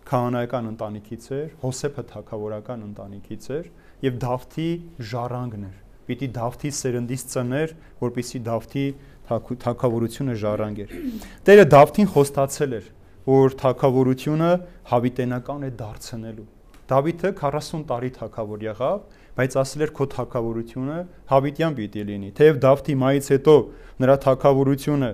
քահանայական ընտանիքից էր, Հոսեփը թակավորական ընտանիքից էր եւ Դավթի ժառանգն էր։ պիտի Դավթի սերնդից ծներ, որպիսի Դավթի թակավորությունը ժառանգեր։ Տերը Դավթին խոստացել էր, որ թակավորությունը հավիտենական է դարձնելու։ Դավիթը 40 տարի թակավոր եղավ, բայց ասել էր քո թակավորությունը հավիտյան պիտի լինի։ Թեև Դավթի մայից հետո նրա թակավորությունը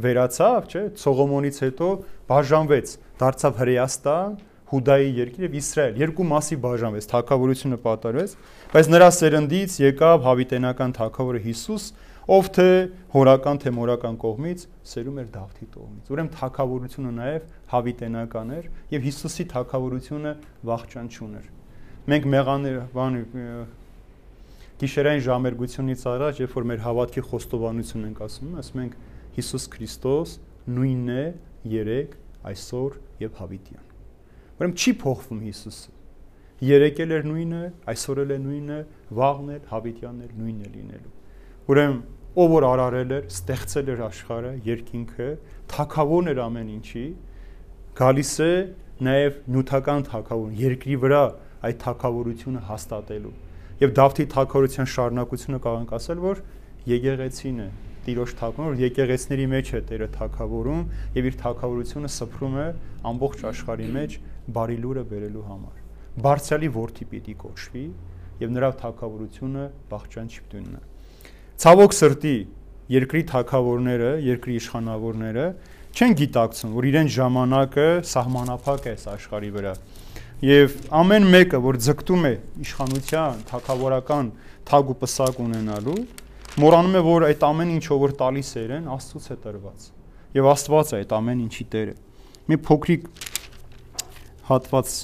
վերացավ, չէ, Սողոմոնից հետո բաժանվեց, դարձավ Հրեաստան, Հուդայի երկիր եւ Իսրայել երկու մասի բաժանվեց, թակավորությունը պատարվեց, բայց նրա սերնդից եկավ հավիտենական թակավորը Հիսուս, ով թե հորական թե մորական կողմից սերում էր Դավթի տողմից։ Ուրեմն թակավորությունը նաև հավիտենական էր եւ Հիսուսի թակավորությունը վախճան չուներ։ Մենք մեղաներ, բան գիշերային ժամերգությունից առաջ, երբ որ մեր հավատքի խոստովանություն ենք ասում, ասում ենք Հիսուս Քրիստոս նույնն է երեք, այսօր եւ հավիտյան։ Ուրեմն չի փոխվում Հիսուսը։ Երեկել էր նույնը, այսօր էլ է նույնը, վաղն էլ, հավիտյանն էլ նույնն է լինելու։ Ուրեմն ով որ արարել էր, ստեղծել էր աշխարհը, երկինքը, թակավորն էր ամեն ինչի, գալիս է նաև նյութական թակավորն, երկրի վրա այդ թակավորությունը հաստատելու։ Եվ Դավթի թակավորության շարունակությունը կարող ենք ասել, որ եկեղեցին է, Տիրոջ թակավորն, որ եկեղեցների մեջ է Տերը թակավորում եւ իր թակավորությունը սփռում է ամբողջ աշխարհի մեջ բարի լուրը բերելու համար։ Բարձրալի ворթի պիտի կոչվի եւ նրա թակավորությունը բաղճան չպտունն է։ Ցավոք սրտի երկրի թակավորները, երկրի իշխանավորները չեն գիտակցում, որ իրեն ժամանակը սահմանափակ է աշխարհի վրա։ Եվ ամեն մեկը, որ ձգտում է իշխանության, թակավորական թագ ու պսակ ունենալու, մոռանում է, որ այդ ամեն ինչը որ տալիս է իրեն, Աստծուց է տրված։ Եվ Աստված է այդ ամեն ինչի Տերը։ Մի փոքրիկ հատված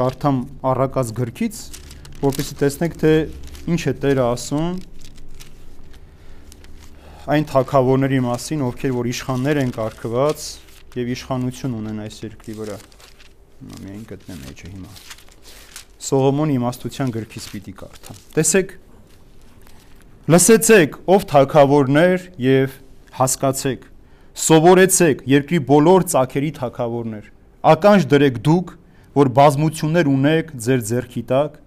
կարդամ առակած գրքից, որպեսզի տեսնեք, թե ինչ է Տերը ասում այն թակավորների մասին, ովքեր որ իշխաններ են կարգված եւ իշխանություն ունեն այս երկրի վրա։ Հիմա միայն գտնեմ էջը հիմա։ Սողոմոնի իմաստության գրքից պիտի կարդամ։ Տեսեք, լսեցեք, ով թակավորներ եւ հասկացեք, սովորեցեք երկրի բոլոր ցակերի թակավորներ։ Ականջ դրեք դուք, որ բազմություններ ունեք ձեր ձեռքի տակ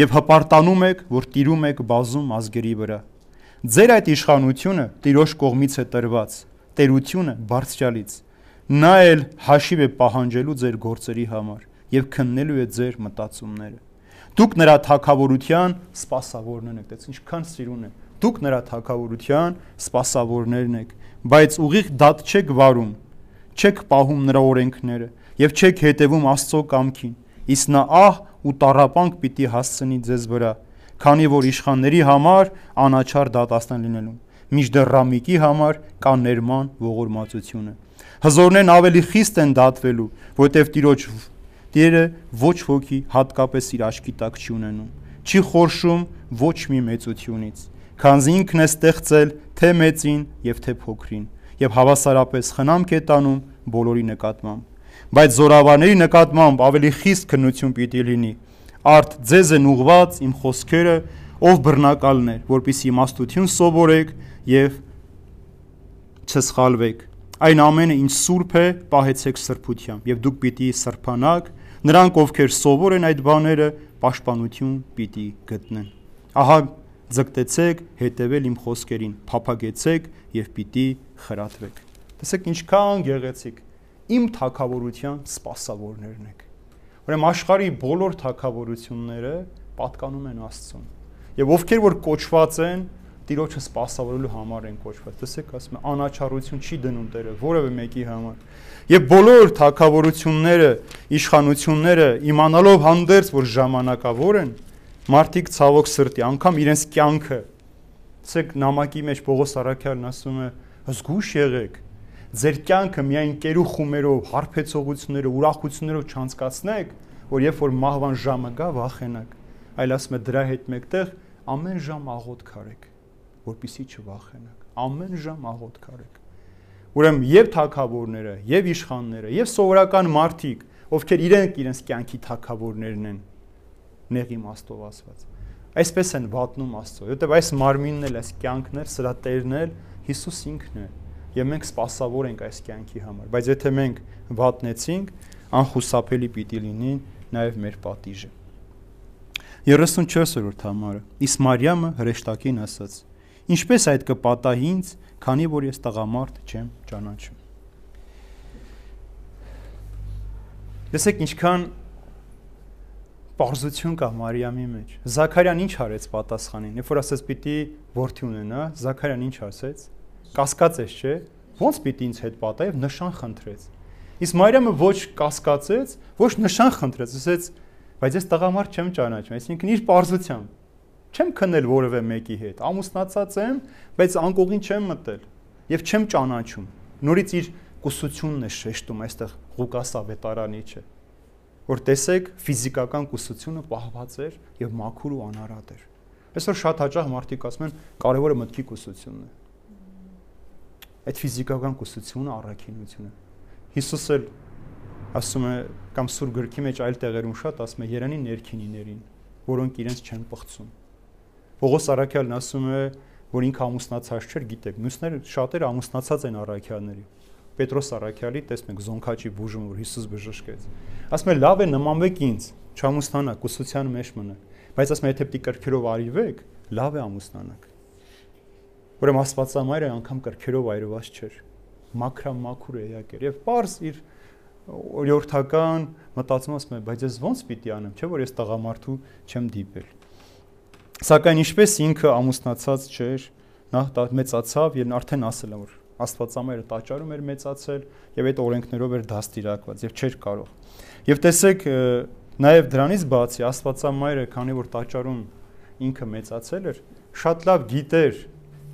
եւ հպարտանում եք, որ տիրում եք բազում ազգերի վրա Ձեր այդ իշխանությունը Տիրոջ կողմից է տրված, տերությունը բարձրալից։ Նա էլ հաշիվ է պահանջելու ձեր գործերի համար եւ քննելու է ձեր մտածումները։ Դուք նրա թակավորության սпасավորներն եք, դες ինչքան սիրուն է։ Դուք նրա թակավորության սпасավորներն եք, բայց ուղիղ դատ չեք վարում, չեք պահում նրա օրենքները եւ չեք հետևում Աստծո կամքին։ Իսկ նա ահ ու տարապանք պիտի հասցնի ձեզ վրա քանի որ իշխանների համար անաչար դատաստան լինելու միջդեռ ռամիկի համար կա ներման ողորմածությունը հզորներն ավելի խիստ են դատվելու որտեվ տիրոջ Տերը ոչ ոքի հատկապես իր աչքի տակ չի ունենում չի խորշում ոչ մի մեծությունից քանզի ինքն է ստեղծել թե մեծին եւ թե փոքրին եւ հավասարապես խնամք է տանում բոլորի նկատմամբ բայց զորավարների նկատմամբ ավելի խիստ քննություն պիտի լինի Արդ ձեզ են ուղված իմ խոսքերը, ով բռնակալն է, որպիսի իմաստություն սովորեք եւ չսխալվեք։ Այն ամենը ինչ սուրբ է, պահեցեք սրբությամբ եւ դուք պիտի սրբանաք, նրանք ովքեր սովոր են այդ բաները, պաշտպանություն պիտի գտնեն։ Ահա ձգտեցեք հետևել իմ խոսքերին, փափագեցեք եւ պիտի խրատվեք։ Տեսեք ինչքան գեղեցիկ։ Իմ թակավորության սпасավորներն եք։ Ուրեմն աշխարհի բոլոր թակավորությունները պատկանում են Աստծուն։ Եվ ովքեր որ կոչված են Տիրոջը սпасավորելու համար են կոչված։ Տեսեք, ասում է անաչառություն չի դնում Տերը որևէ մեկի համար։ Եվ բոլոր թակավորությունները, իշխանությունները իմանալով հանդերձ որ ժամանակավոր են, մարդիկ ցավոք սրտի, անգամ իրենց կյանքը։ Տեսեք, նամակի մեջ Պողոս Արաքյալն ասում է՝ զգուշ եղեք, ձեր կյանքը միայն կերու խումերով, հարբեցողություններով, ուրախություններով չանցկացնեք, որ երբ որ մահվան ժամը գա, վախենակ, այլ ասում է դրա հետ մեկտեղ ամեն ժամ աղոտ քարեք, որpիսի չվախենակ։ Ամեն ժամ աղոտ քարեք։ Ուրեմն եւ թակավորները, եւ իշխանները, եւ սովորական մարդիկ, ովքեր իրենք իրենց կյանքի թակավորներն են, նեղի մաստով ասված։ Այսպես են վատնում Աստծո, որովհետեւ այս մարմինն էլ, այս կյանքն էլ, սրա տերն էլ Հիսուս ինքն է եւ մենք սпасավոր ենք այս կյանքի համար, բայց եթե մենք վատնեցինք, անխուսափելի պիտի լինի նաեւ մեր պատիժը։ 34-րդ համարը Իս Մարիամը հրեշտակին ասաց. Ինչպես այդ կպատահի ինձ, քանի որ ես տղամարդ չեմ ճանաչում։ Տեսեք ինչքան Պարզություն կա Մարիամի մեջ։ Զաքարյան ինչ արեց պատասխանին։ Երբ որ ասաց պիտի ворթի ունենա, Զաքարյան ինչ ասեց։ Կասկածեց, չէ՞։ Ոնց պիտի ինձ հետ պատահի, նշան խնդրեց։ Իսկ Մարիամը ոչ կասկածեց, ոչ նշան խնդրեց, ասեց, բայց ես տղամարդ չեմ ճանաչում, այսինքն իր պարզությամբ չեմ քնել որևէ մեկի հետ։ Ամուսնացած եմ, բայց անկողին չեմ մտել եւ չեմ ճանաչում։ Նորից իր կուսությունն է շեշտում այստեղ Ղուկաս ավետարանիչը որ տեսեք ֆիզիկական կուսությունը պահված էր եւ մաքուր ու անարատ էր։ Այսօր շատ հաճախ մարդիկ ասում են կարևորը մտքի կուսությունն է։ Այդ ֆիզիկական կուսությունը առաքինությունը։ Հիսուս էլ ասում է կամ սուր գրքի մեջ այլ տեղերում շատ ասում է Երանի ներքինիներին, որոնք իրենց չեն պղծում։ Պողոս Արաքյալն ասում է, որ ինքը ամուսնացած չէր, գիտեք, մյուսները շատերը ամուսնացած են Արաքյալների Պետրոս Արաքյալի տեսնում եք զոնքաչի բուժումը, որ Հիսուս բժշկեց։ Ասում է լավ է նմանվեք ինձ, չամուսնանա, կուսության մեջ մնա։ Բայց ասում է եթե պիտի կրքերով արիվեք, լավ է ամուսնանաք։ Ուրեմն Աստվածամայրը անգամ կրքերով այրված չէր։ Մաքրամաքուր էակ էր եւ པարս իր օրյորթական մտածում ասում է, բայց ես ո՞նց պիտի անեմ, չէ՞ որ ես տղամարդու չեմ դիպել։ Սակայն ինչպես ինքը ամուսնացած չէր, նա մեծացավ եւ արդեն ասել է որ Աստվածամայրը տաճարում էր մեծացել եւ այդ օրենքներով էր դաստիարակված եւ չէր կարող։ Եվ տեսեք նաեւ դրանից բացի Աստվածամայրը, քանի որ տաճարում ինքը մեծացել էր, շատ լավ գիտեր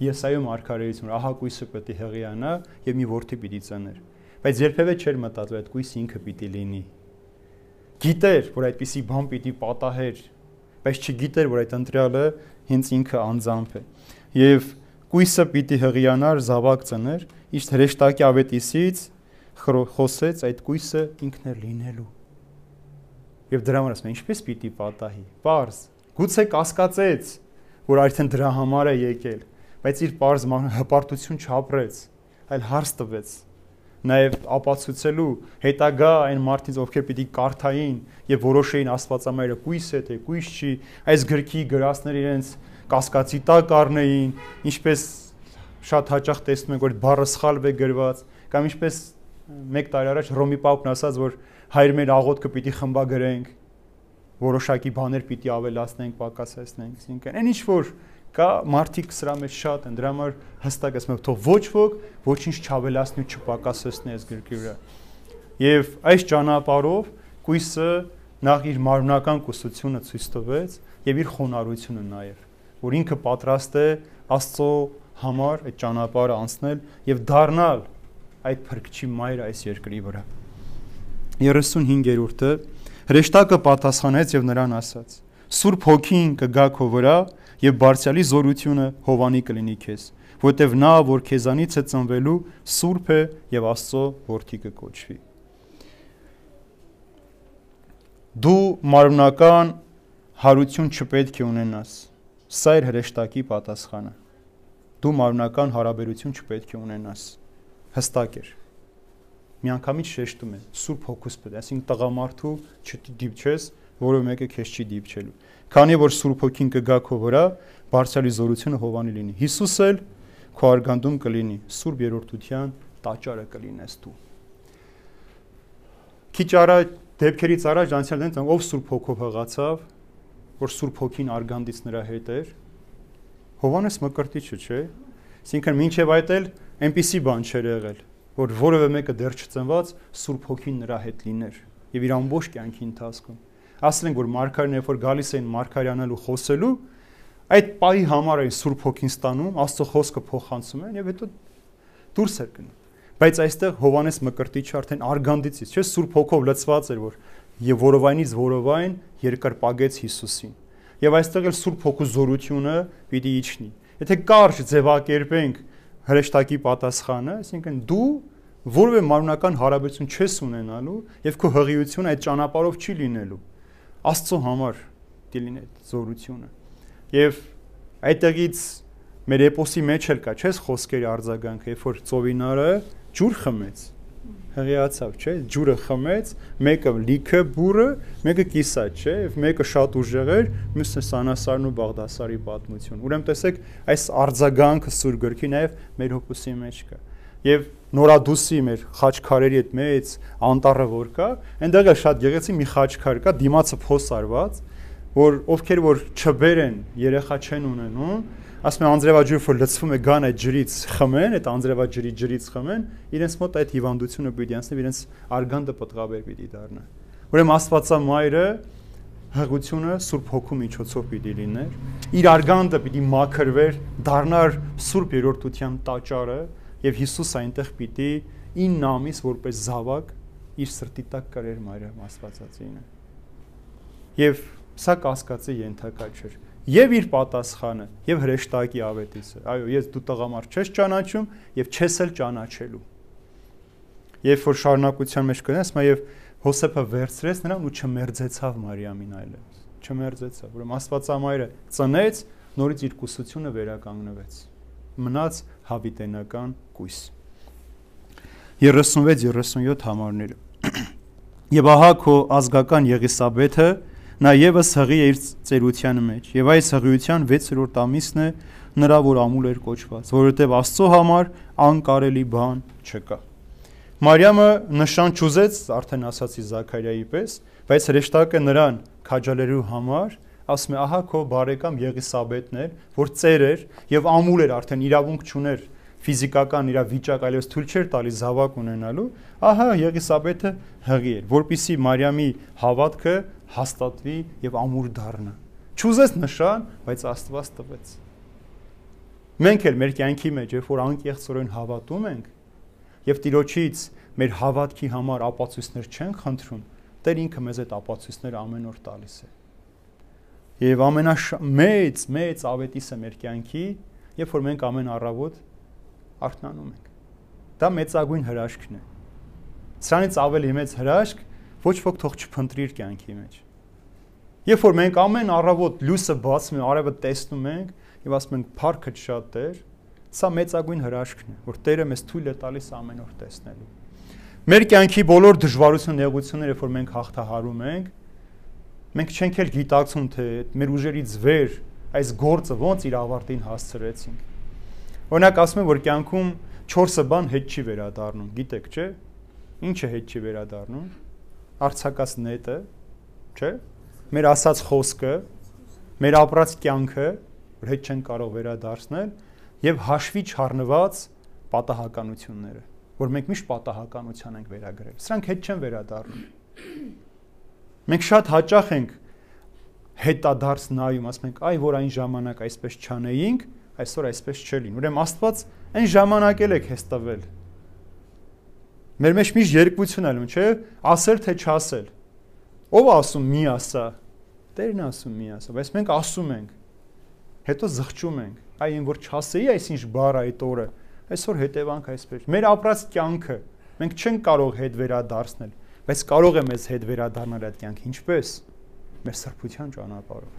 Եսայում արքարեություն, ահա կույսը պետք է հղիանա եւ մի որդի պիտի ծներ։ Բայց երբևէ չէր մտածել այդ կույսը ինքը պիտի լինի։ Գիտեր, որ այդպիսի բան պիտի պատահեր, բայց չգիտեր, որ այդ ընտրյալը հենց ինքը անձամբ է։ Եվ կույսը պիտի հղիանար զավակ ծներ, իշտ հրեշտակի ավետիսից խոսեց այդ կույսը ինքն է լինելու։ Եվ դրա համար ասում են, ինչպես պիտի պատահի։ Պարզ, գուցե կասկածեց, որ արդեն դրա համար է եկել, բայց իր պարզ հպարտություն չապրեց, այլ հարց տվեց նաև ապացուցելու հետագա այն մարդից ովքեր պիտի կարթային եւ որոշեին աստվածամայրը կույս է թե կույս չի այս գրքի գրածներ իրենց կասկածի տակ առնեին, ինչպես շատ հաճախ տեսնում ենք որ բառը սխալ է գրված, կամ ինչպես 1 տարի առաջ Ռոմի Պապն ասաց, որ հայր մեր աղոթքը պիտի խմբագրենք, որոշակի բաներ պիտի ավելացնենք, պակասեցնենք, այսինքն այն ինչ որ կա մարդիկ սրա մեջ շատ են, դրա համար հստակ ասում եմ, թող ոչ ոք ոչինչ չավելացնի ու չպակասեցնի այս գրքի վրա։ Եվ այս ճանապարհով կույսը նախ իր մարմնական կուսությունը ցույց տվեց եւ իր խոնարհությունը նաեւ որ ինքը պատրաստ է Աստծո համար այդ ճանապարհը անցնել եւ դառնալ այդ փրկչի մայր այս երկրի վրա 35-րդը հրեշտակը պատասխանեց եւ նրան ասաց. Սուրբ հոգին կգա քո վրա եւ բարձրալի զորությունը Հովանի կլինի քեզ որտեվ նա որ քեզանից է ծնվելու Սուրբ է եւ Աստծո որդի կկոչվի Դու մարմնական հարություն չպետք է ունենաս Սա էր հրեշտակի պատասխանը։ Դու մարմնական հարաբերություն չպետք է ունենաս։ Հստակ էր։ Միանգամից շեշտում է Սուրբ Հոգուս պետք, այսինքն տղամարդու չդիպչես, որը մեկը քեզ չի դիպչելու։ Քանի որ Սուրբ Հոգին կգա քո վրա, բարձրալի զորությունը հովանի լինի։ Հիսուս էլ քո արգանդում կլինի, Սուրբ երրորդության տաճարը կլինես դու։ Քիչ առաջ դեպքերից առաջ անցյալ դենց ով Սուրբ Հոգով հղացավ, որ Սուրբ Հոգին արգանդից նրա հետ էր։ Հովանես Մկրտիչը, չէ՞։ Այսինքն մինչև այդ էլ այնպիսի բան չէր եղել, որ որևէ մեկը դեռ չծնված Սուրբ Հոգին նրա հետ լիներ եւ իր ամբողջ կյանքի ընթացքում։ Ասել են, որ մարգարեն երբ որ գալիս էին մարգարյանալու խոսելու, այդ պահի համար էին Սուրբ Հոգին ստանում, Աստծո խոսքը փոխանցում են եւ հետո դուրս էր գնում։ Բայց այստեղ Հովանես Մկրտիչը արդեն արգանդիցից, չէ, Սուրբ Հոգով լցված էր, որ եւ որովայնից որովայն երկրպագեց Հիսուսին։ Եվ այստեղ էլ Սուրբ Հոգու զորությունը պիտի իջնի։ Եթե կարճ ձևակերպենք հրեշտակի պատասխանը, այսինքն դու որևէ մարմնական հարաբերություն չես ունենալու եւ քո հղիությունը այդ ճանապարհով չի լինելու։ Աստծո համար դիլին այդ զորությունը։ Եվ այդտեղից մեր էպոսի մեջ էլ կա, չես խոսքերի արձագանքը, երբ որ ծովինարը ջուր խմեց, հղիացավ, չէ՞, ջուրը խմեց, մեկը լիքը բուրը, մեկը կիսա, չէ՞, եւ մեկը շատ ուժեղ էր, մյուսը Սանասարն ու Բաղդասարի պատմություն։ Ուրեմն տեսեք, այս արձագանքը սուր գրքի նաեւ մեր հոգուսի մեջ կա։ Եվ նորադուսի մեր խաչքարերի հետ մեծ անտառը որ կա, այնտեղ է շատ գեղեցիկ մի խաչքար կա, դիմացը փոս արված, որ ովքեր որ չբերեն երեխա չեն ունենում, ասում են անձրևաջուրը որ լցվում է գան այդ ջրից խմեն, այդ անձրևաջրի ջրից խմեն, իրենց մոտ այդ հիվանդությունը պիտի անցնի, իրենց արգանդը պատղաբեր պիտի դառնա։ Ուրեմն Աստվածամայրը հղությունը Սուրբ Հոգու միջոցով պիտի լիներ։ Իր արգանդը պիտի մաքրվեր, դառնար Սուրբ երրորդության տաճարը եւ Հիսուս այնտեղ պիտի 9 ամիս որպես զավակ իր սրտի տակ կրեր Մարիամ Աստվածածինը։ Եվ սա կասկածի ենթակա չէր եւ իր պատասխանը եւ հրեշտակի ավետիսը այո ես դու տղամարդ չես ճանաչում եւ չես էլ ճանաչելու երբ որ շարունակության մեջ կնես մա եւ Հոսեփը վերցրեց նրան ու չմերձեցավ Մարիամին այլևս չմերձեցավ ուրեմն Աստվածամայրը ծնեց նորից իր կուսությունը վերականգնվեց մնաց հավիտենական կույս 36-37 համարները [clears throat] Եվ ահա քո ազգական Եղիսաբեթը նա եւս հղի է իր ծերության մեջ եւ այս հղիության 6-րդ ամիսն է նրա որ ամուլ էր կոչված որովհետեւ Աստծո համար անկարելի բան չկա Մարիամը նշան ճուզեց արդեն ասացի Զաքարիայի պես բայց հրեշտակը նրան քաջալերու համար ասում է ահա քո բարեկամ Եղիսաբեթն էր որ ծեր էր եւ ամուլ էր արդեն իրավունք չուներ ֆիզիկական իր վիճակ այլևս թույլ չէր տալի զավակ ունենալու, ահա Եղիսաբեթը հղի էր, որpիսի Մարիամի հավատքը հաստատվի եւ ամուր դառնա։ Չուզես նշան, բայց Աստված տվեց։ Մենք էլ մեր կյանքի մեջ, երբ որ անկեղծորեն հավատում ենք եւ Տիրոջից մեր հավատքի համար ապացույցներ չենք խնդրում, Տեր ինքը մեզ այդ ապացույցները ամեն օր տալիս է։ Եվ ամենամեծ մեծ ավետիսը մեր կյանքի, երբ որ մենք ամեն առավոտ արթնանում ենք։ Դա մեծագույն հրաշքն է։ Սրանից ավելի մեծ հրաշք ոչ ոք թող չփնտրի իր կյանքի մեջ։ Երբ որ մենք ամեն առավոտ լույսը բացում ենք, արևը տեսնում ենք եւ ասում ենք «Փառքը շատ Տեր», սա մեծագույն հրաշքն է, որ Տերը մեզ թույլ է տալիս ամեն օր տեսնելու։ Մեր կյանքի բոլոր դժվարություն, նեղությունները, որ մենք հաղթահարում ենք, մենք չենք էլ գիտակցում, թե մեր ուժերից վեր այս գործը ոնց իր ավարտին հասցրեցինք։ Օրինակ ասում են, որ կյանքում 4 բան հետ չի վերադառնում, գիտեք, չէ՞։ Ինչը հետ չի վերադառնում։ Արցակած նետը, չէ՞։ Մեր ասած խոսքը, մեր ապրած կյանքը, որ հետ չեն կարող վերադարձնել, եւ հաշվի չառնված պատահականությունները, որ մենք միշտ պատահականության ենք վերագրել։ Սրանք հետ չեն վերադառնում։ Մենք շատ հաճախ ենք հետադարձ նայում, ասում ենք, այ որ այն ժամանակ այսպես չանեինք, այսօր այսպես չէ լինի։ Ուրեմն Աստված այն ժամանակ էլ է քեզ տվել։ Մեր մեջ միշտ երկվություն ալում, չէ՞, ասել թե չասել։ Ո՞վ ասում մի ասա։ Տերն ասում մի ասա, բայց մենք ասում ենք։ Հետո զղջում ենք։ Այ այն որ չասեի այսինչ բառ այդ օրը, այսօր հետևանք այսպես։ Մեր ապրած կյանքը մենք չենք կարող հետ վերադարձնել, բայց կարող է մեզ հետ վերադառնալ այդ կյանքը ինչպես։ Մեր սրբության ճանապարհով։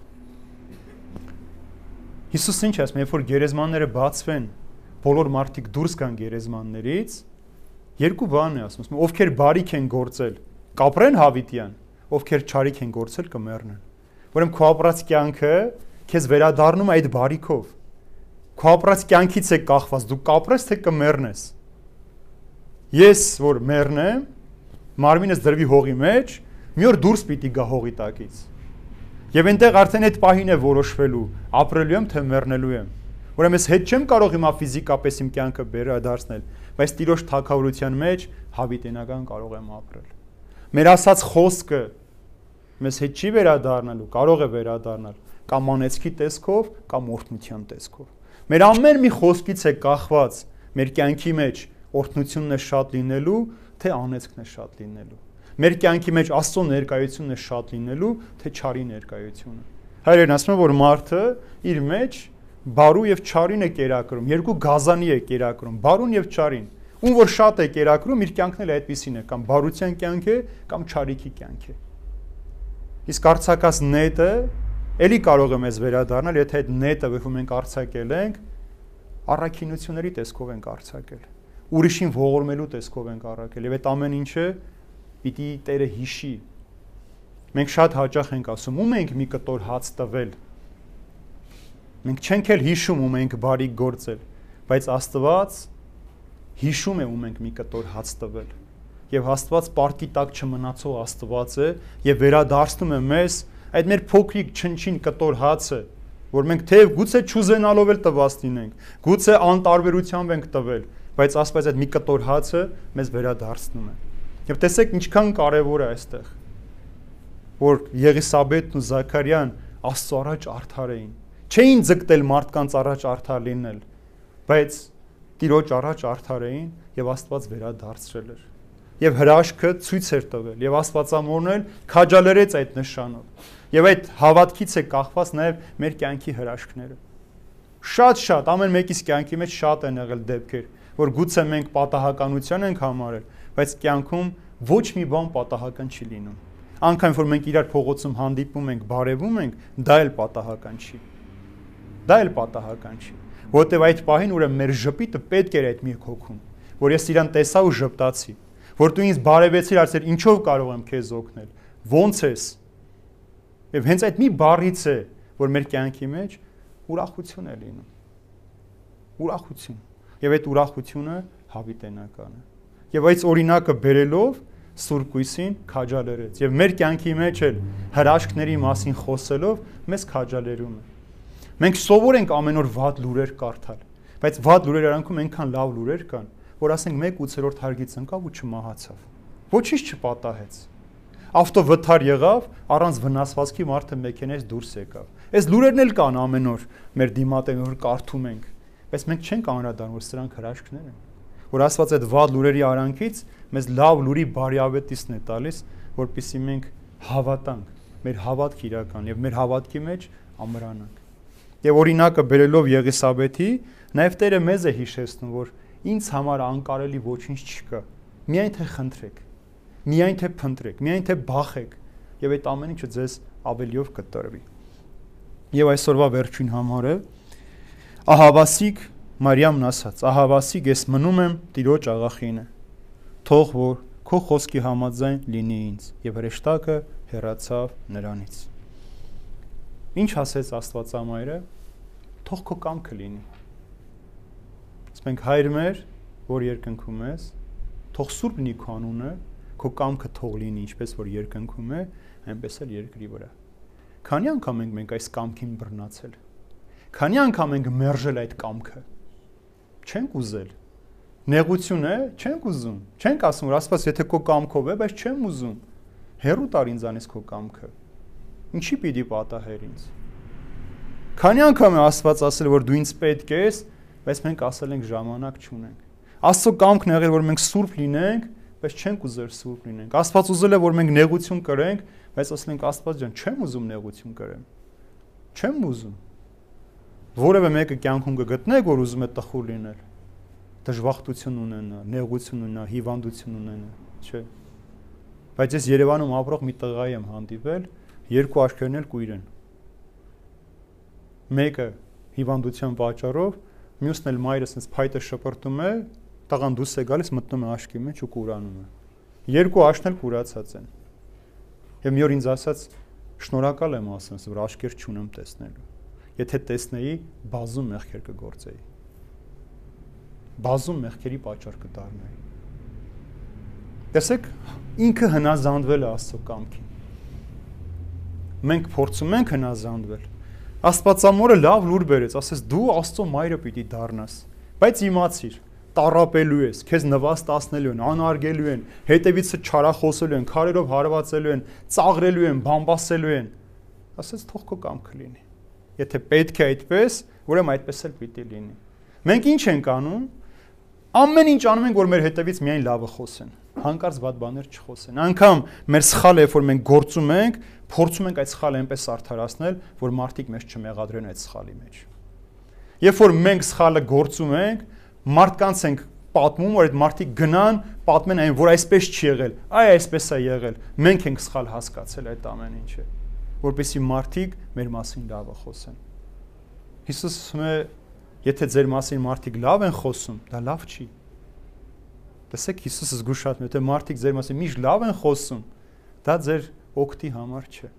Հիսուսը ինչ ասում, երբ որ գերեզմանները բացվեն, բոլոր մարդիկ դուրս գան գերեզմաններից, երկու բան է ասում, ովքեր բարիք են գործել, կապրեն հավիտյան, ովքեր չարիք են գործել կմեռնեն։ Ուրեմն քո ապրած կյանքը քեզ վերադառնում է այդ բարիքով։ Քո ապրած կյանքից է կախված, դու կապրես թե կմեռնես։ Ես որ մեռնեմ, մարմինս դրվի հողի մեջ, մի օր դուրս պիտի գա հողի տակից Եվ այնտեղ արդեն այդ պահին է որոշվելու, ապրելու եմ թե մեռնելու եմ։ Ուրեմն ես հետ չեմ կարող հիմա ֆիզիկապես իմ կյանքը վերադարձնել, բայց Տիրոջ թակավորության մեջ հավիտենական կարող եմ ապրել։ Մեր ասած խոսքը մեզ հետ չի վերադառնալու, կարող է վերադառնալ կամ անեցքի տեսքով, կամ օրհնության տեսքով։ Մեր ամեն մի խոսքից է կախված մեր կյանքի մեջ օրհնությունն է շատ լինելու, թե անեցքն է շատ լինելու մեր կյանքի մեջ Աստծո ներկայությունն է շատ լինելու, թե չարի ներկայությունը։ Հայրեն ասում են, որ մարդը իր մեջ բարու եւ չարին է կերակրում, երկու գազանի է կերակրում, բարուն եւ չարին։ Ում որ շատ է կերակրում, իր կյանքն էլ այդպեսին է, կամ բարության կյանք է, կամ չարիքի կյանք է։ Իսկ արցակած նետը ելի կարող է մեզ վերադառնալ, եթե այդ նետը, որ մենք արցակել ենք, առաքինությունների տեսքով ենք արցակել։ ուրիշին ողորմելու տեսքով ենք առաքել եւ այդ ամեն ինչը պիտի Տերը հիշի։ Մենք շատ հաճախ ենք ասում, ում ենք մի կտոր հաց տվել։ Մենք չենք էլ հիշում ում ենք բարի գործել, բայց Աստված հիշում է ում ենք մի կտոր հաց տվել եւ Աստված պարկի տակ չմնացող Աստված է եւ վերադարձնում է մեզ այդ մեր փոքրիկ չնչին կտոր հացը որ մենք թեև գուցե ճուզենալով էլ տված լինենք գուցե անտարբերությամբ ենք տվել բայց Աստված այդ մի կտոր հացը մեզ վերադարձնում է եւ տեսեք ինչքան կարեւոր է այստեղ որ Եղիսաբեթն ու Զաքարյան Աստծո առաջ արդար էին չէին ձգտել մարդկանց առաջ արդար լինել բայց Տիրոջ առաջ արդար էին եւ Աստված վերադարձրել էր եւ հրաշքը ցույց էր տվել եւ Աստվածամորն էլ քաջալերեց այդ նշանով։ Եվ այդ հավատքից է կախված նաեւ մեր կյանքի հրաշքները։ Շատ-շատ ամեն մեկիս կյանքի մեջ շատ են եղել դեպքեր, որ գուցե մենք պատահականության ենք համարել, բայց կյանքում ոչ մի բան պատահական չի լինում։ Անկայն որ մենք իրար փողոցում հանդիպում ենք, բարևում ենք, դա էլ պատահական չի։ Դա էլ պատահական չի, որտեվ այդ պահին ուրեմն մեր ժպիտը պետք էր այդ մի հոգում, որ ես իրան տեսա ու ժպտացի որ դու ինձ բարևեցիր, ասել ինչով կարող եմ քեզ օգնել։ Ոնց ես։ Եվ հենց այդ մի բառից է, որ մեր կյանքի մեջ ուրախություն է լինում։ Ուրախություն։ Եվ այդ ուրախությունը հավիտենական է։ Եվ այս օրինակը բերելով Սուրբ Գույսին քաջալերեց եւ մեր կյանքի մեջ էլ հրաշքների մասին խոսելով մեզ քաջալերում է։ Մենք սովոր ենք ամեն օր վատ լուրեր կարդալ, բայց վատ լուրեր արանքում այնքան լավ լուրեր կան, որ ասենք 1/8 հարգից ընկավ ու չմահացավ։ Ոչինչ չպատահեց։ Ավտո վթար եղավ, առանց վնասվածքի մարդը մեքենայից դուրս եկավ։ Այս լուրերն էլ կան ամեն օր մեր դիմատեն որ կարդում ենք, բայց մենք չենք անդրադառնում, որ սրանք հրաշքներ են։ Որ Աստված այդ վատ լուրերի արանքից մեզ լավ լուրի բարիավետիսն է տալիս, որpիսի մենք հավատանք, մեր հավատք իրական եւ մեր հավատքի մեջ ամրանանք։ Եվ օրինակը բերելով Եղիսաբեթի, նաև Տերը մեզ է հիշեցնում, որ ինձ համար անկարելի ոչինչ չկա։ Միայն թե խնդրեք, միայն թե փնտրեք, միայն թե բախեք եւ այդ ամեն ինչը ձեզ ավելիով կտրվի։ Եվ այսօրվա վերջին համարը ահավասիկ Մարիամն ասաց. ահավասիկ ես մնում եմ Տիրոջ աղախինը։ Թող որ քո խոսքի համաձայն լինի ինձ եւ հրեշտակը հեռացավ նրանից։ Ինչ ասեց Աստվածամայրը։ Թող քո կամքը լինի Ասենք հայր մեր, որ երկնքում ես, թող սուրբ լինի քո անունը, քո կամքը թող լինի ինչպես որ երկնքում է, այնպես էլ երկրի վրա։ Քանի անգամ ենք մենք այս կամքին բռնացել։ Քանի անգամ ենք մերժել այդ կամքը։ Չենք ուզել։ Նեղություն է, չենք ուզում։ Չենք ասում, որ Աստված եթե քո կամքով է, բայց չեմ ուզում։ Հերու տար ինձանից քո կամքը։ Ինչի պիտի պատահեր ինձ։ Քանի անգամ է Աստված ասել, որ դու ինձ պետք ես, բայց մենք ասել ենք ժամանակ չունենք։ Աստծո կամքն եղել որ մենք սուրբ լինենք, բայց չենք ուզել սուրբ լինենք։ Աստված ուզել է որ մենք նեղություն կրենք, բայց ասել ենք Աստված ջան, չեմ ուզում նեղություն կրեմ։ Չեմ ուզում։ Որևէ մեկը կյանքում կգտնեք, որ ուզում է տխուր լինել, դժբախտություն ունենա, նեղություն ունենա, հիվանդություն ունենա, չէ։ Բայց ես Երևանում ապրող մի տղայի եմ հանդիպել, երկու աչքերն էլ կույր են։ Մեկը հիվանդության պատճառով մյուսն էլ մայրը sense փայտը շպրտում է, տղան դուրս է գալիս, մտնում է աշկի մեջ ու կուրանում է։ Երկու աշն էլ կուրացած են։ Եվ մի օր ինձ ասաց շնորհակալ եմ ասած, որ աշկեր չունեմ տեսնելու։ Եթե տեսնեի, բազում մեղքեր կգործեի։ Բազում մեղքերի պատճառ կդառնայի։ Տեսեք, ինքը հնազանդվել է Աստծո կամքին։ Մենք փորձում ենք հնազանդվել, Աստվածամորը լավ լուր բերեց, ասես դու Աստծո մայրը պիտի դառնաս։ Բայց իմացիր, տարապելու ես, քեզ նվաստացնելու են, անարգելու են, հետևիցը չարախոսելու են, քարերով հարվածելու են, ծաղրելու են, բամբասելու են։ Ասես թող քո կամքը լինի։ Եթե պետք է այդպես, ուրեմն այդպես էլ պիտի լինի։ Մենք ինչ ենք անում, Ամեն ինչ անում ենք, որ մեր հետևից միայն լավը խոսեն։ Հանկարծ վատ բաներ չխոսեն։ Անկամ մեր սխալը, երբ որ մենք գործում ենք, փորձում ենք այդ սխալը այնպես արդարացնել, որ մարդիկ մեզ չմեղադրեն այդ սխալի մեջ։ Երբ որ մենք սխալը գործում ենք, մարդկանց ենք պատմում, որ այդ մարդիկ գնան, պատմեն այն, որ այսպես չի եղել, այ այսպես է եղել։ Մենք ենք սխալ հասկացել այդ ամեն ինչը, որպեսզի մարդիկ մեր մասին լավը խոսեն։ Հիսուսը Եթե ձեր մասին մարդիկ լավ են խոսում, դա լավ չի։ Տեսեք Հիսուսը զգուշացնում է, թե մարդիկ ձեր մասին միշտ լավ են խոսում, դա ձեր օգտի համար չէ։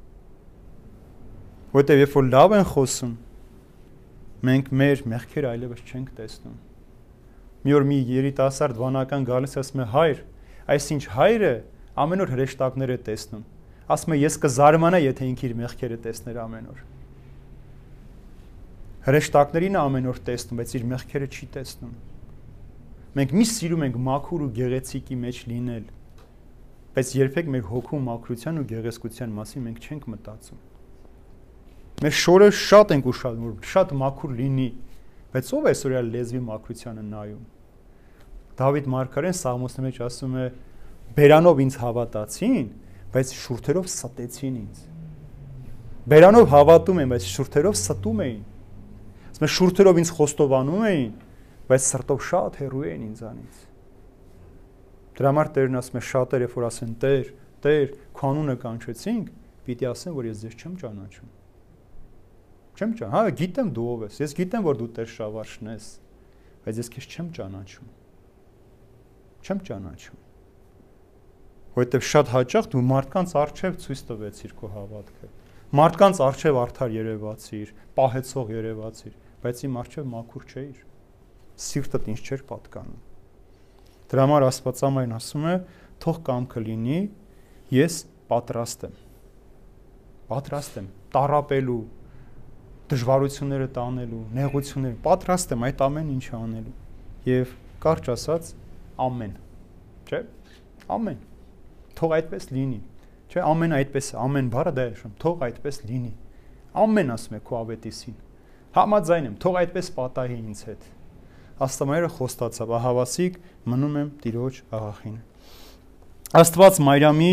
Որտեւ երբ որ լավ են խոսում, մենք մեր մեղքերը այլևս չենք տեսնում։ Մի օր մի երիտասարդ վանական գալիս ասում է. «Հայր, այսինչ հայրը ամեն օր հրեշտակներ է տեսնում»։ Ասում է ես կզարմանա, եթե ինքը իր մեղքերը տեսներ ամեն օր։ Հրեշտակներին ամեն օր տեսնում, բայց իր մեղքերը չի տեսնում։ Մենք մի սիրում ենք մաքուր ու գեղեցիկի մեջ լինել, բայց երբեք մեր հոգու մաքրության ու գեղեցկության մասին մենք չենք մտածում։ Մեր շորը շատ ենք ուշադրում, որ շատ մաքուր լինի, բայց ով է այսօր լեզվի մաքրությանը նայում։ Դավիթ Մարգարեն Սաղմոսների մեջ ասում է. «Բերանով ինձ հավատացին, բայց շուրթերով ստեցին ինձ»։ Բերանով հավատում են, բայց շուրթերով ստում էին։ Ասում է շուրթերով ինձ խոստովանում էին, բայց սրտով շատ հեռու էին ինձանից։ Դրա համար Տերն ասում է շատերը, որ ասեն Տեր, Տեր, քո անունը կանչեցինք, պիտի ասեն, որ ես ձեզ չեմ ճանաչում։ Չեմ ճան, հա, գիտեմ դու ով ես։ Ես գիտեմ, որ դու Տեր Շավարշն ես, բայց ես քեզ չեմ ճանաչում։ Չեմ ճանաչում։ Որովհետև շատ հաճախ դու մարդկանց արժև ցույց տվեցիր քո հավատքը։ Մարդկանց արժև արդար երևացիր, պահեցող երևացիր, բայց իմ արժև մաքուր չէիր։ Սիրտդ ինձ չէր պատկանում։ Դրա համար Աստվածամայն ասում է. թող կամքը լինի, ես պատրաստ եմ։ Պատրաստ եմ տարապելու, դժվարությունները տանելու, նեղությունները, պատրաստ եմ այդ ամեն ինչը անելու։ Եվ կարճ ասած, ամեն։ Չէ՞։ Ամեն։ Թող այդպես լինի։ Չէ, ամեն այդպես, ամեն բառը դա է շում, թող այդպես լինի։ Ամեն ասում է քո ավետիսին։ Համաձայն եմ, թող այդպես պատահի ինձ հետ Աստամայրը խոստացավ, ահավասիկ մնում եմ Տիրոջ աղախին։ Աստված Մարիամի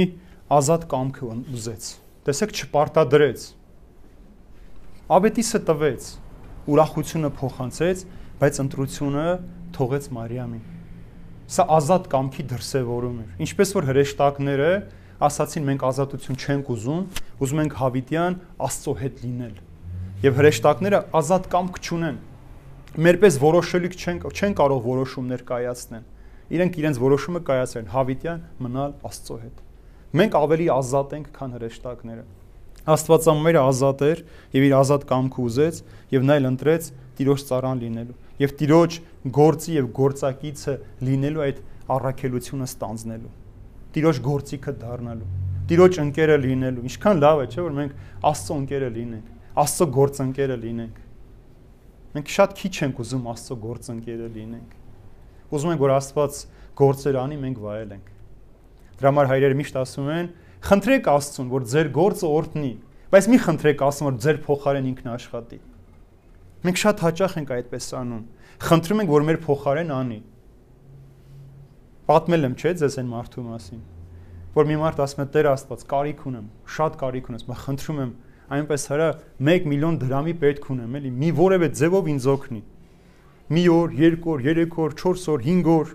ազատ կամքը ուզեց։ Տեսեք, չպարտադրեց։ Աբետիսը տվեց, ուրախությունը փոխանցեց, բայց ընտրությունը թողեց Մարիամին։ Սա ազատ կամքի դրսևորում էր։ Ինչպես որ հրեշտակները ասացին մենք ազատություն չենք ուզում, ուզում ենք հավիտյան Աստծո հետ լինել։ Եվ հրեշտակները ազատ կամք չունեն մերպես որոշելիք չեն չեն կարող որոշումներ կայացնել։ Իրենք իրենց որոշումը կայացրեն հավիտյան մնալ Աստծո հետ։ Մենք ավելի ազատ ենք, քան հրեշտակները։ Աստվածամերը ազատ էր եւ իր ազատ կամքը ուզեց եւ նա էլ ընտրեց Տիրոջ ծառան լինելու եւ Տիրոջ գործի եւ գործակիցը լինելու այդ առաքելությունը ստանձնելու։ Տիրոջ գործիքը դառնալու։ Տիրոջ ընկերը լինելու։ Ինչքան լավ է, չէ՞ որ մենք Աստծո ընկերը լինենք, Աստծո գործընկերը լինենք Մենք շատ քիչ ենք ուզում Աստծո գործընկերը լինենք։ Ուզում ենք, որ Աստված գործեր անի, մենք վայելենք։ Դրա համար հայրերը միշտ ասում են. «Խնդրեք Աստծուն, որ ձեր գործը օրհնի, բայց մի խնդրեք Աստծուն, որ ձեր փոխարեն ինքն աշխատի»։ Մենք շատ հաճախ ենք այդպես անում։ Խնդրում ենք, որ մեր փոխարեն անի։ Պատմել եմ, չէ՞, ձեզ այն մարդու մասին, որ մի մարդ ասում է. «Տեր Աստված, կարիք ունեմ, շատ կարիք ունեմ, ես խնդրում եմ, այնպես հրա 1 միլիոն դրամի պետք ունեմ, էլի, մի որևէ ձևով ինձ օգնի։ Մի օր, երկու օր, երեք օր, 4 օր, 5 օր։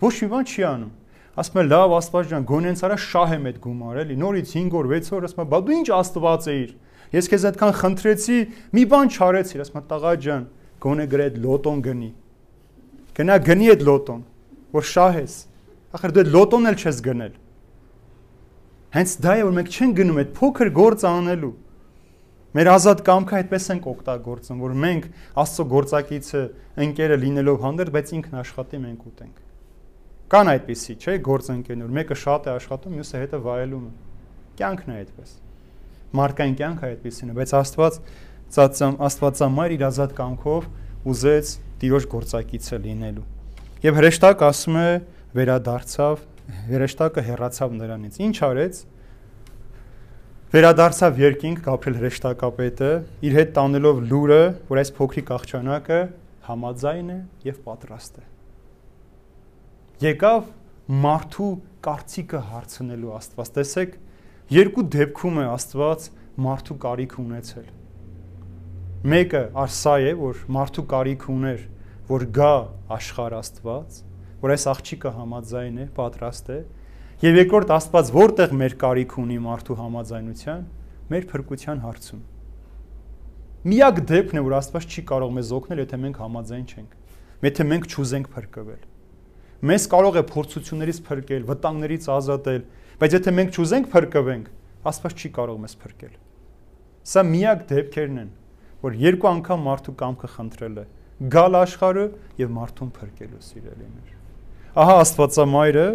Ոչ մի բան չի անում։ Ասում է լավ Աստված ջան, գոնենց արա շահ եմ այդ գումար, էլի, նորից 5 օր, 6 օր, ասում է, բա դու ինչ Աստված էիր։ Ես քեզ այդքան խնդրեցի, մի բան չարեցիր, ասում է տղա ջան, գոնե գրե այդ լոտոն գնի։ Գնա գնի այդ լոտոն, որ շահես։ Ախր դու այդ լոտոն էլ չես գնել։ Հենց դա է որ մենք չենք գնում այդ փոքր գործ անելու։ Մեր ազատ կամքը այդպես ենք օգտագործում, որ մենք Աստծո գործակիցը ընկերը լինելով հանդերձ, բայց ինքն աշխատի մենք ուտենք։ Կան այդպիսի, չէ, գործընկերներ, մեկը շատ է աշխատում, մյուսը հետը վայելում է։ Կյանքն է այդպես։ Մարդկային կյանքը այդպեսին է, բայց Աստված ծածամ Աստվածամայր իր ազատ կամքով ուզեց Տիրոջ գործակիցը լինելու։ Եւ հրեշտակ ասում է վերադարձավ հրեշտակը հեռացավ նրանից։ Ինչ արեց։ Վերադարձավ երկինք Գաբրիել հրեշտակապետը, իր հետ տանելով լուրը, որ այս փոքրիկ աղջանակը համաձայն է եւ պատրաստ է։ Եկավ մարդու կարծիքը հարցնելու Աստված։ Տեսեք, երկու դեպքում է Աստված մարդու կարիք ունեցել։ Մեկը արսա է, որ մարդու կարիք ուներ, որ գա աշխարհ Աստված, որ այս աղջիկը համաձայն է, պատրաստ է, եւ երկրորդ Աստված որտեղ մեր կարիք ունի մարդու համաձայնության, մեր փրկության հարցում։ Միակ դեպքն է, որ Աստված չի կարող մեզ օգնել, եթե մենք համաձայն չենք, եթե մենք չուզենք փրկվել։ մեզ կարող է փորձություններից փրկել, վտանգներից ազատել, բայց եթե մենք չուզենք փրկվենք, Աստված չի կարող մեզ փրկել։ Սա միակ դեպքերն են, որ երկու անգամ մարդու կամքը խնդրել է գալ աշխարհը եւ մարդուն փրկելու սիրելիներ։ Ահա Աստվածամայրը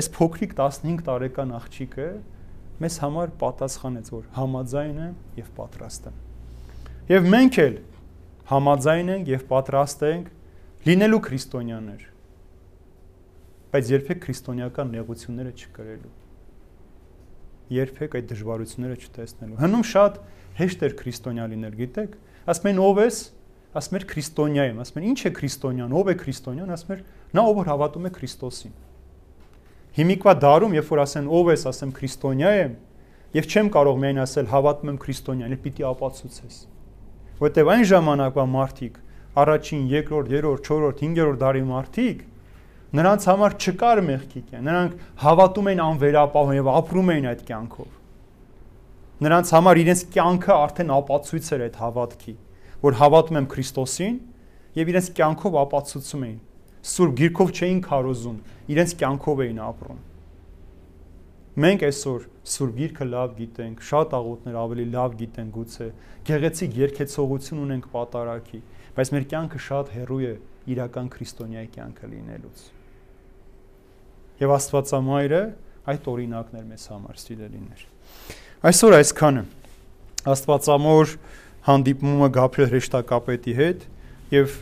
այս փոքրիկ 15 տարեկան աղջիկը մեզ համար պատասխանեց, որ համաձայն եմ եւ պատրաստ եմ։ Եվ մենք էլ համաձայն ենք եւ պատրաստ ենք լինելու քրիստոնյաներ բայց երբեք քրիստոնեական նեղությունները չկրելու երբեք այդ դժվարությունները չտեսնելու հնում շատ հեշտ էր քրիստոնյա լինել գիտեք ասում են ով ես ասում էր քրիստոնյա եմ ասում են ինչ է քրիստոնյան ով է քրիստոնյան ասում էր նա ով որ հավատում է քրիստոսին հիմիկվա դարում երբ որ ասեն ով ես ասեմ քրիստոնյա եմ եւ չեմ կարող միայն ասել հավատում եմ քրիստոնյան էլ պիտի ապացուցես որտեվ այն ժամանակվա մարդիկ առաջին, երկրորդ, երրորդ, չորրորդ, հինգերորդ դարի մարդիկ Նրանց համար չկար մեղքի կյանք։ Նրանք հավատում էին անվերապահ եւ ապրում էին այդ կյանքով։ Նրանց համար իրենց կյանքը արդեն ապացույց էր այդ հավատքի, որ հավատում եմ Քրիստոսին եւ իրենց կյանքով ապացուցում էին։ Սուրբ Գիրքով չէին քարոզում, իրենց կյանքով էին ապրում։ Մենք այսօր Սուրբ Գիրքը լավ գիտենք, շատ աղոթներ ավելի լավ գիտենք գուցե, գեղեցիկ երկեցողություն ունենք պատարակի, բայց մեր կյանքը շատ հեռու է իրական քրիստոնյայի կյանքը լինելուց եւ Աստվածամայրը այդ օրինակն էր մեզ համար սիրելիներ։ Այսօր այսքանը Աստվածամոր հանդիպումը Գաբրիել հրեշտակապետի հետ եւ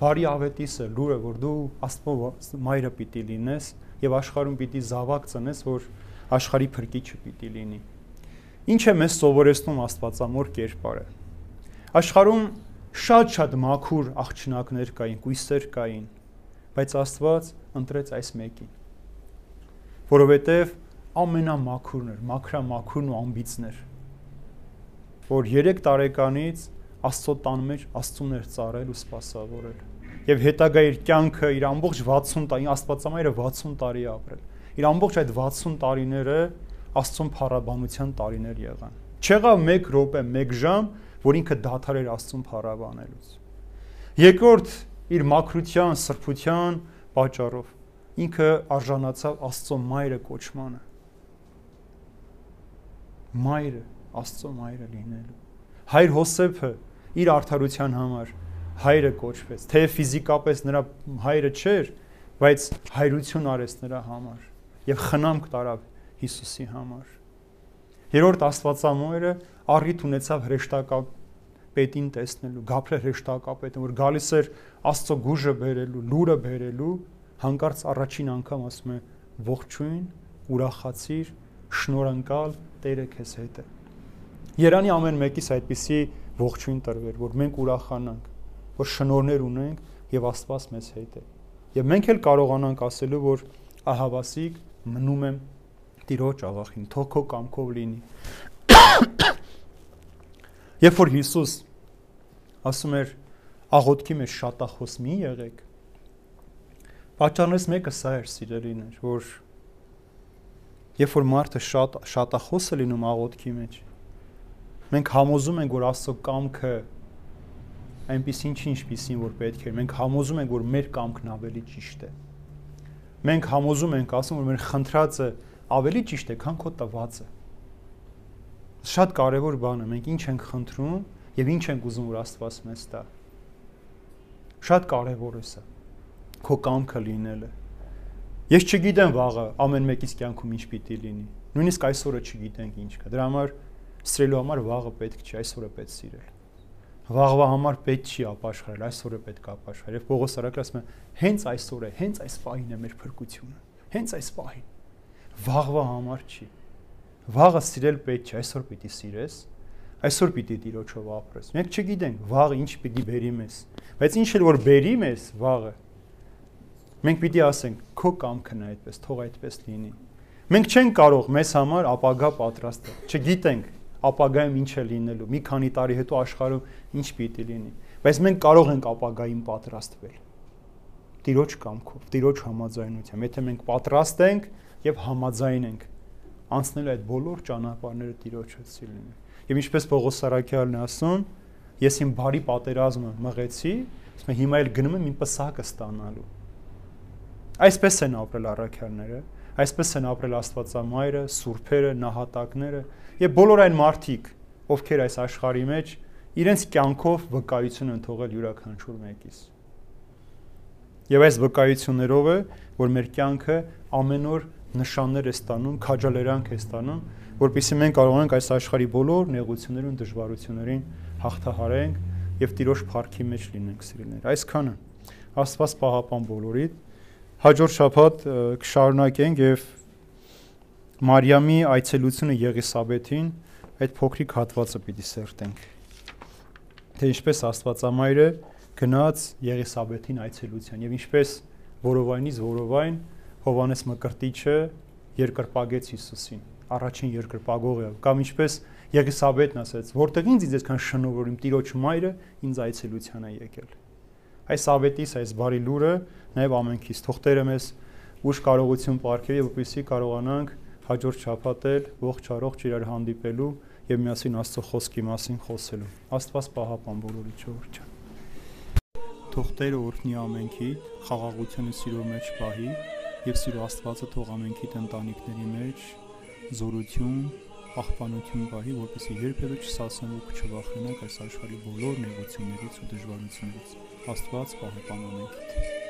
բարի ավետիսը լուրը որ դու Աստվածամայրը պիտի լինես եւ աշխարհում պիտի զավակ ծնես որ աշխարհի փրկիչը պիտի լինի։ Ինչ է մեզ սովորեցնում Աստվածամոր կերպարը։ Աշխարհում շատ-շատ մաքուր աղջնակներ կային, կույսեր կային, բայց Աստված ընտրեց այս մեկին որովհետև ամենամաքուրն էր, մաքրամաքուրն ու ամբիցն էր։ Որ 3 տարեկանից Աստծո տան մեջ Աստծուն էր ծառել ու սпасավորել։ Եվ հետագա իր կյանքը իր ամբողջ 60 տարի, Աստվածամայրը 60 տարի ապրել։ Իր ամբողջ այդ 60 տարիները Աստծուն փառաբանության տարիներ եղան։ Չեղավ 1 րոպե, 1 ժամ, որ ինքը դադարեր Աստծուն փառաբանելուց։ Երկրորդ իր մաքրության, սրբության պատճառով ինքը արժանացավ Աստծո մայրը կոչմանը Մայրը, Աստծո մայրը լինելու։ Հայր Հոսեփը իր արդարության համար հայրը կոչվեց։ Թե ֆիզիկապես նրա հայրը չէր, բայց հայրություն արեց նրա համար եւ խնամք տարավ Հիսուսի համար։ Երորդ Աստվածամոյրը առիթ ունեցավ հրեշտակապ պետին տեսնելու, Գաբրիել հրեշտակապետը, որ գալիս էր Աստծո գուժը բերելու, լուրը բերելու հանկարծ առաջին անգամ ասում է ողջույն, ուրախացիր, շնորհանկալ Տերը քեզ հետ է։ Երանի ամեն մեկից այդպիսի ողջույն տրվեր, որ մենք ուրախանանք, որ շնորհներ ունենք եւ Աստված մեզ հետ է։ Եվ մենք էլ կարողանանք ասելու, որ ահավասիկ մնում եմ Տիրոջ աղախին, թող քո կամքով լինի։ [coughs] Երբ որ Հիսուս ասում էր աղոթքի մեջ շատախոս մի եղեք, Պատճառներից մեկը սա էր սիրելիներ, որ երբ որ մարդը շատ շատախոս է լինում աղոթքի մեջ, մենք համոզում ենք, որ Աստծո կամքը այնպեսին չի ինչպեսին որ պետք է։ Մենք համոզում ենք, որ մեր կամքն ավելի ճիշտ է։ Մենք համոզում ենք, ասում որ մեր խնդրածը ավելի ճիշտ է, քան քո տվածը։ Շատ կարևոր բան է, մենք ինչ ենք խնդրում եւ ինչ ենք ուզում որ Աստված մեզ տա։ Շատ կարևոր է սա քո կամքը լինելը։ Ես չգիտեմ վաղը ամեն մեկից կյանքում ինչ պիտի լինի։ Նույնիսկ այսօրը չգիտենք ինչ կա։ Դրա համար սիրելու համար վաղը պետք չի, այսօրը պետք սիրել։ Վաղվա համար պետք չի ապաշխարել, այսօրը պետք է ապաշխարել։ Եվ Պողոս Արաքը ասում է, հենց այսօր է, հենց այս պահին է մեր փրկությունը։ Հենց այս պահին։ Վաղվա համար չի։ Վաղը սիրել պետք չի, այսօր պիտի սիրես, այսօր պիտի տիրոջով ապրես։ Մենք չգիտենք վաղը ինչ պիտի բերի մեզ, բայց ինչ էլ որ բերի մեզ վաղը, Մենք պիտի ասենք, քո կամքն է այդպես, թող այդպես լինի։ Մենք չենք կարող մեզ համար ապագա պատրաստել։ Չգիտենք ապագայում ինչ է լինելու, մի քանի տարի հետո աշխարհում ինչ պիտի լինի, բայց մենք կարող ենք ապագային պատրաստվել։ Տիրոջ կամքով, Տիրոջ համաձայնությամբ։ Եթե մենք պատրաստ ենք եւ համաձայն ենք անցնել այդ բոլոր ճանապարհները Տիրոջ հետ սիրելին։ Եվ ինչպես Պողոս Սարաքյանն ասում, ես իմ բարի պատերազմը մղեցի, ասում եմ հիմա էլ գնում եմ իմ պսակը ստանալու Այսպես են ապրել առաքյալները, այսպես են ապրել Աստվածամայրը, սուրբերը, նահատակները եւ բոլոր այն մարդիկ, ովքեր այս աշխարհի մեջ իրենց կյանքով վկայություն են թողել յուրաքանչյուր մեկից։ Եվ այս վկայություններով է, որ մեր կյանքը ամեն օր նշաններ է ստանում, քաջալերանք է ստանում, որpիսի մենք կարողանանք այս աշխարհի բոլոր նեղություններուն, դժվարություններին հաղթահարենք եւ Տիրոջ փառքի մեջ լինենք, սիրելիներ։ Այսքանը Աստված պահապան բոլորիդ։ Հաջորդ շաբաթ կշարունակենք եւ Մարիամի այցելությունը Եղիսաբեթին այդ փոքրիկ հատվածը պիտի սերտենք թե ինչպես Աստվածամայրը գնաց Եղիսաբեթին այցելության եւ ինչպես որովայնից որովայն Հովանես Մկրտիչը երկրպագեց Հիսուսին առաջին երկրպագողը կամ ինչպես Եղիսաբեթն ասաց որտեղ ինձ ինձ այսքան շնորհում Տիրոջ մայրը ինձ այցելության է եկել այս ավետիս այս բարի լուրը նաև ամենքից թողտերը մեզ ուշ կարողություն ապարգևի որպեսզի կարողանանք հաջորդ շաբաթել ողջ առողջ իրար հանդիպելու եւ միասին Աստծո խոսքի մասին խոսելու։ Աստված պահապան բոլորի ճորճը։ Թող Տերը օրհնի ամենքիդ, խաղաղությունը սիրո մեջ պահի եւ սիրո Աստվածը թող ամենքիդ ընտանիքների մեջ զորություն, պահպանություն պահի, որպեսզի երբևէ չսասնեն ու չվախենաք այս աշխարհի բոլոր նեղություններից ու դժվարություններից։ Աստված պահապան ամենքիդ։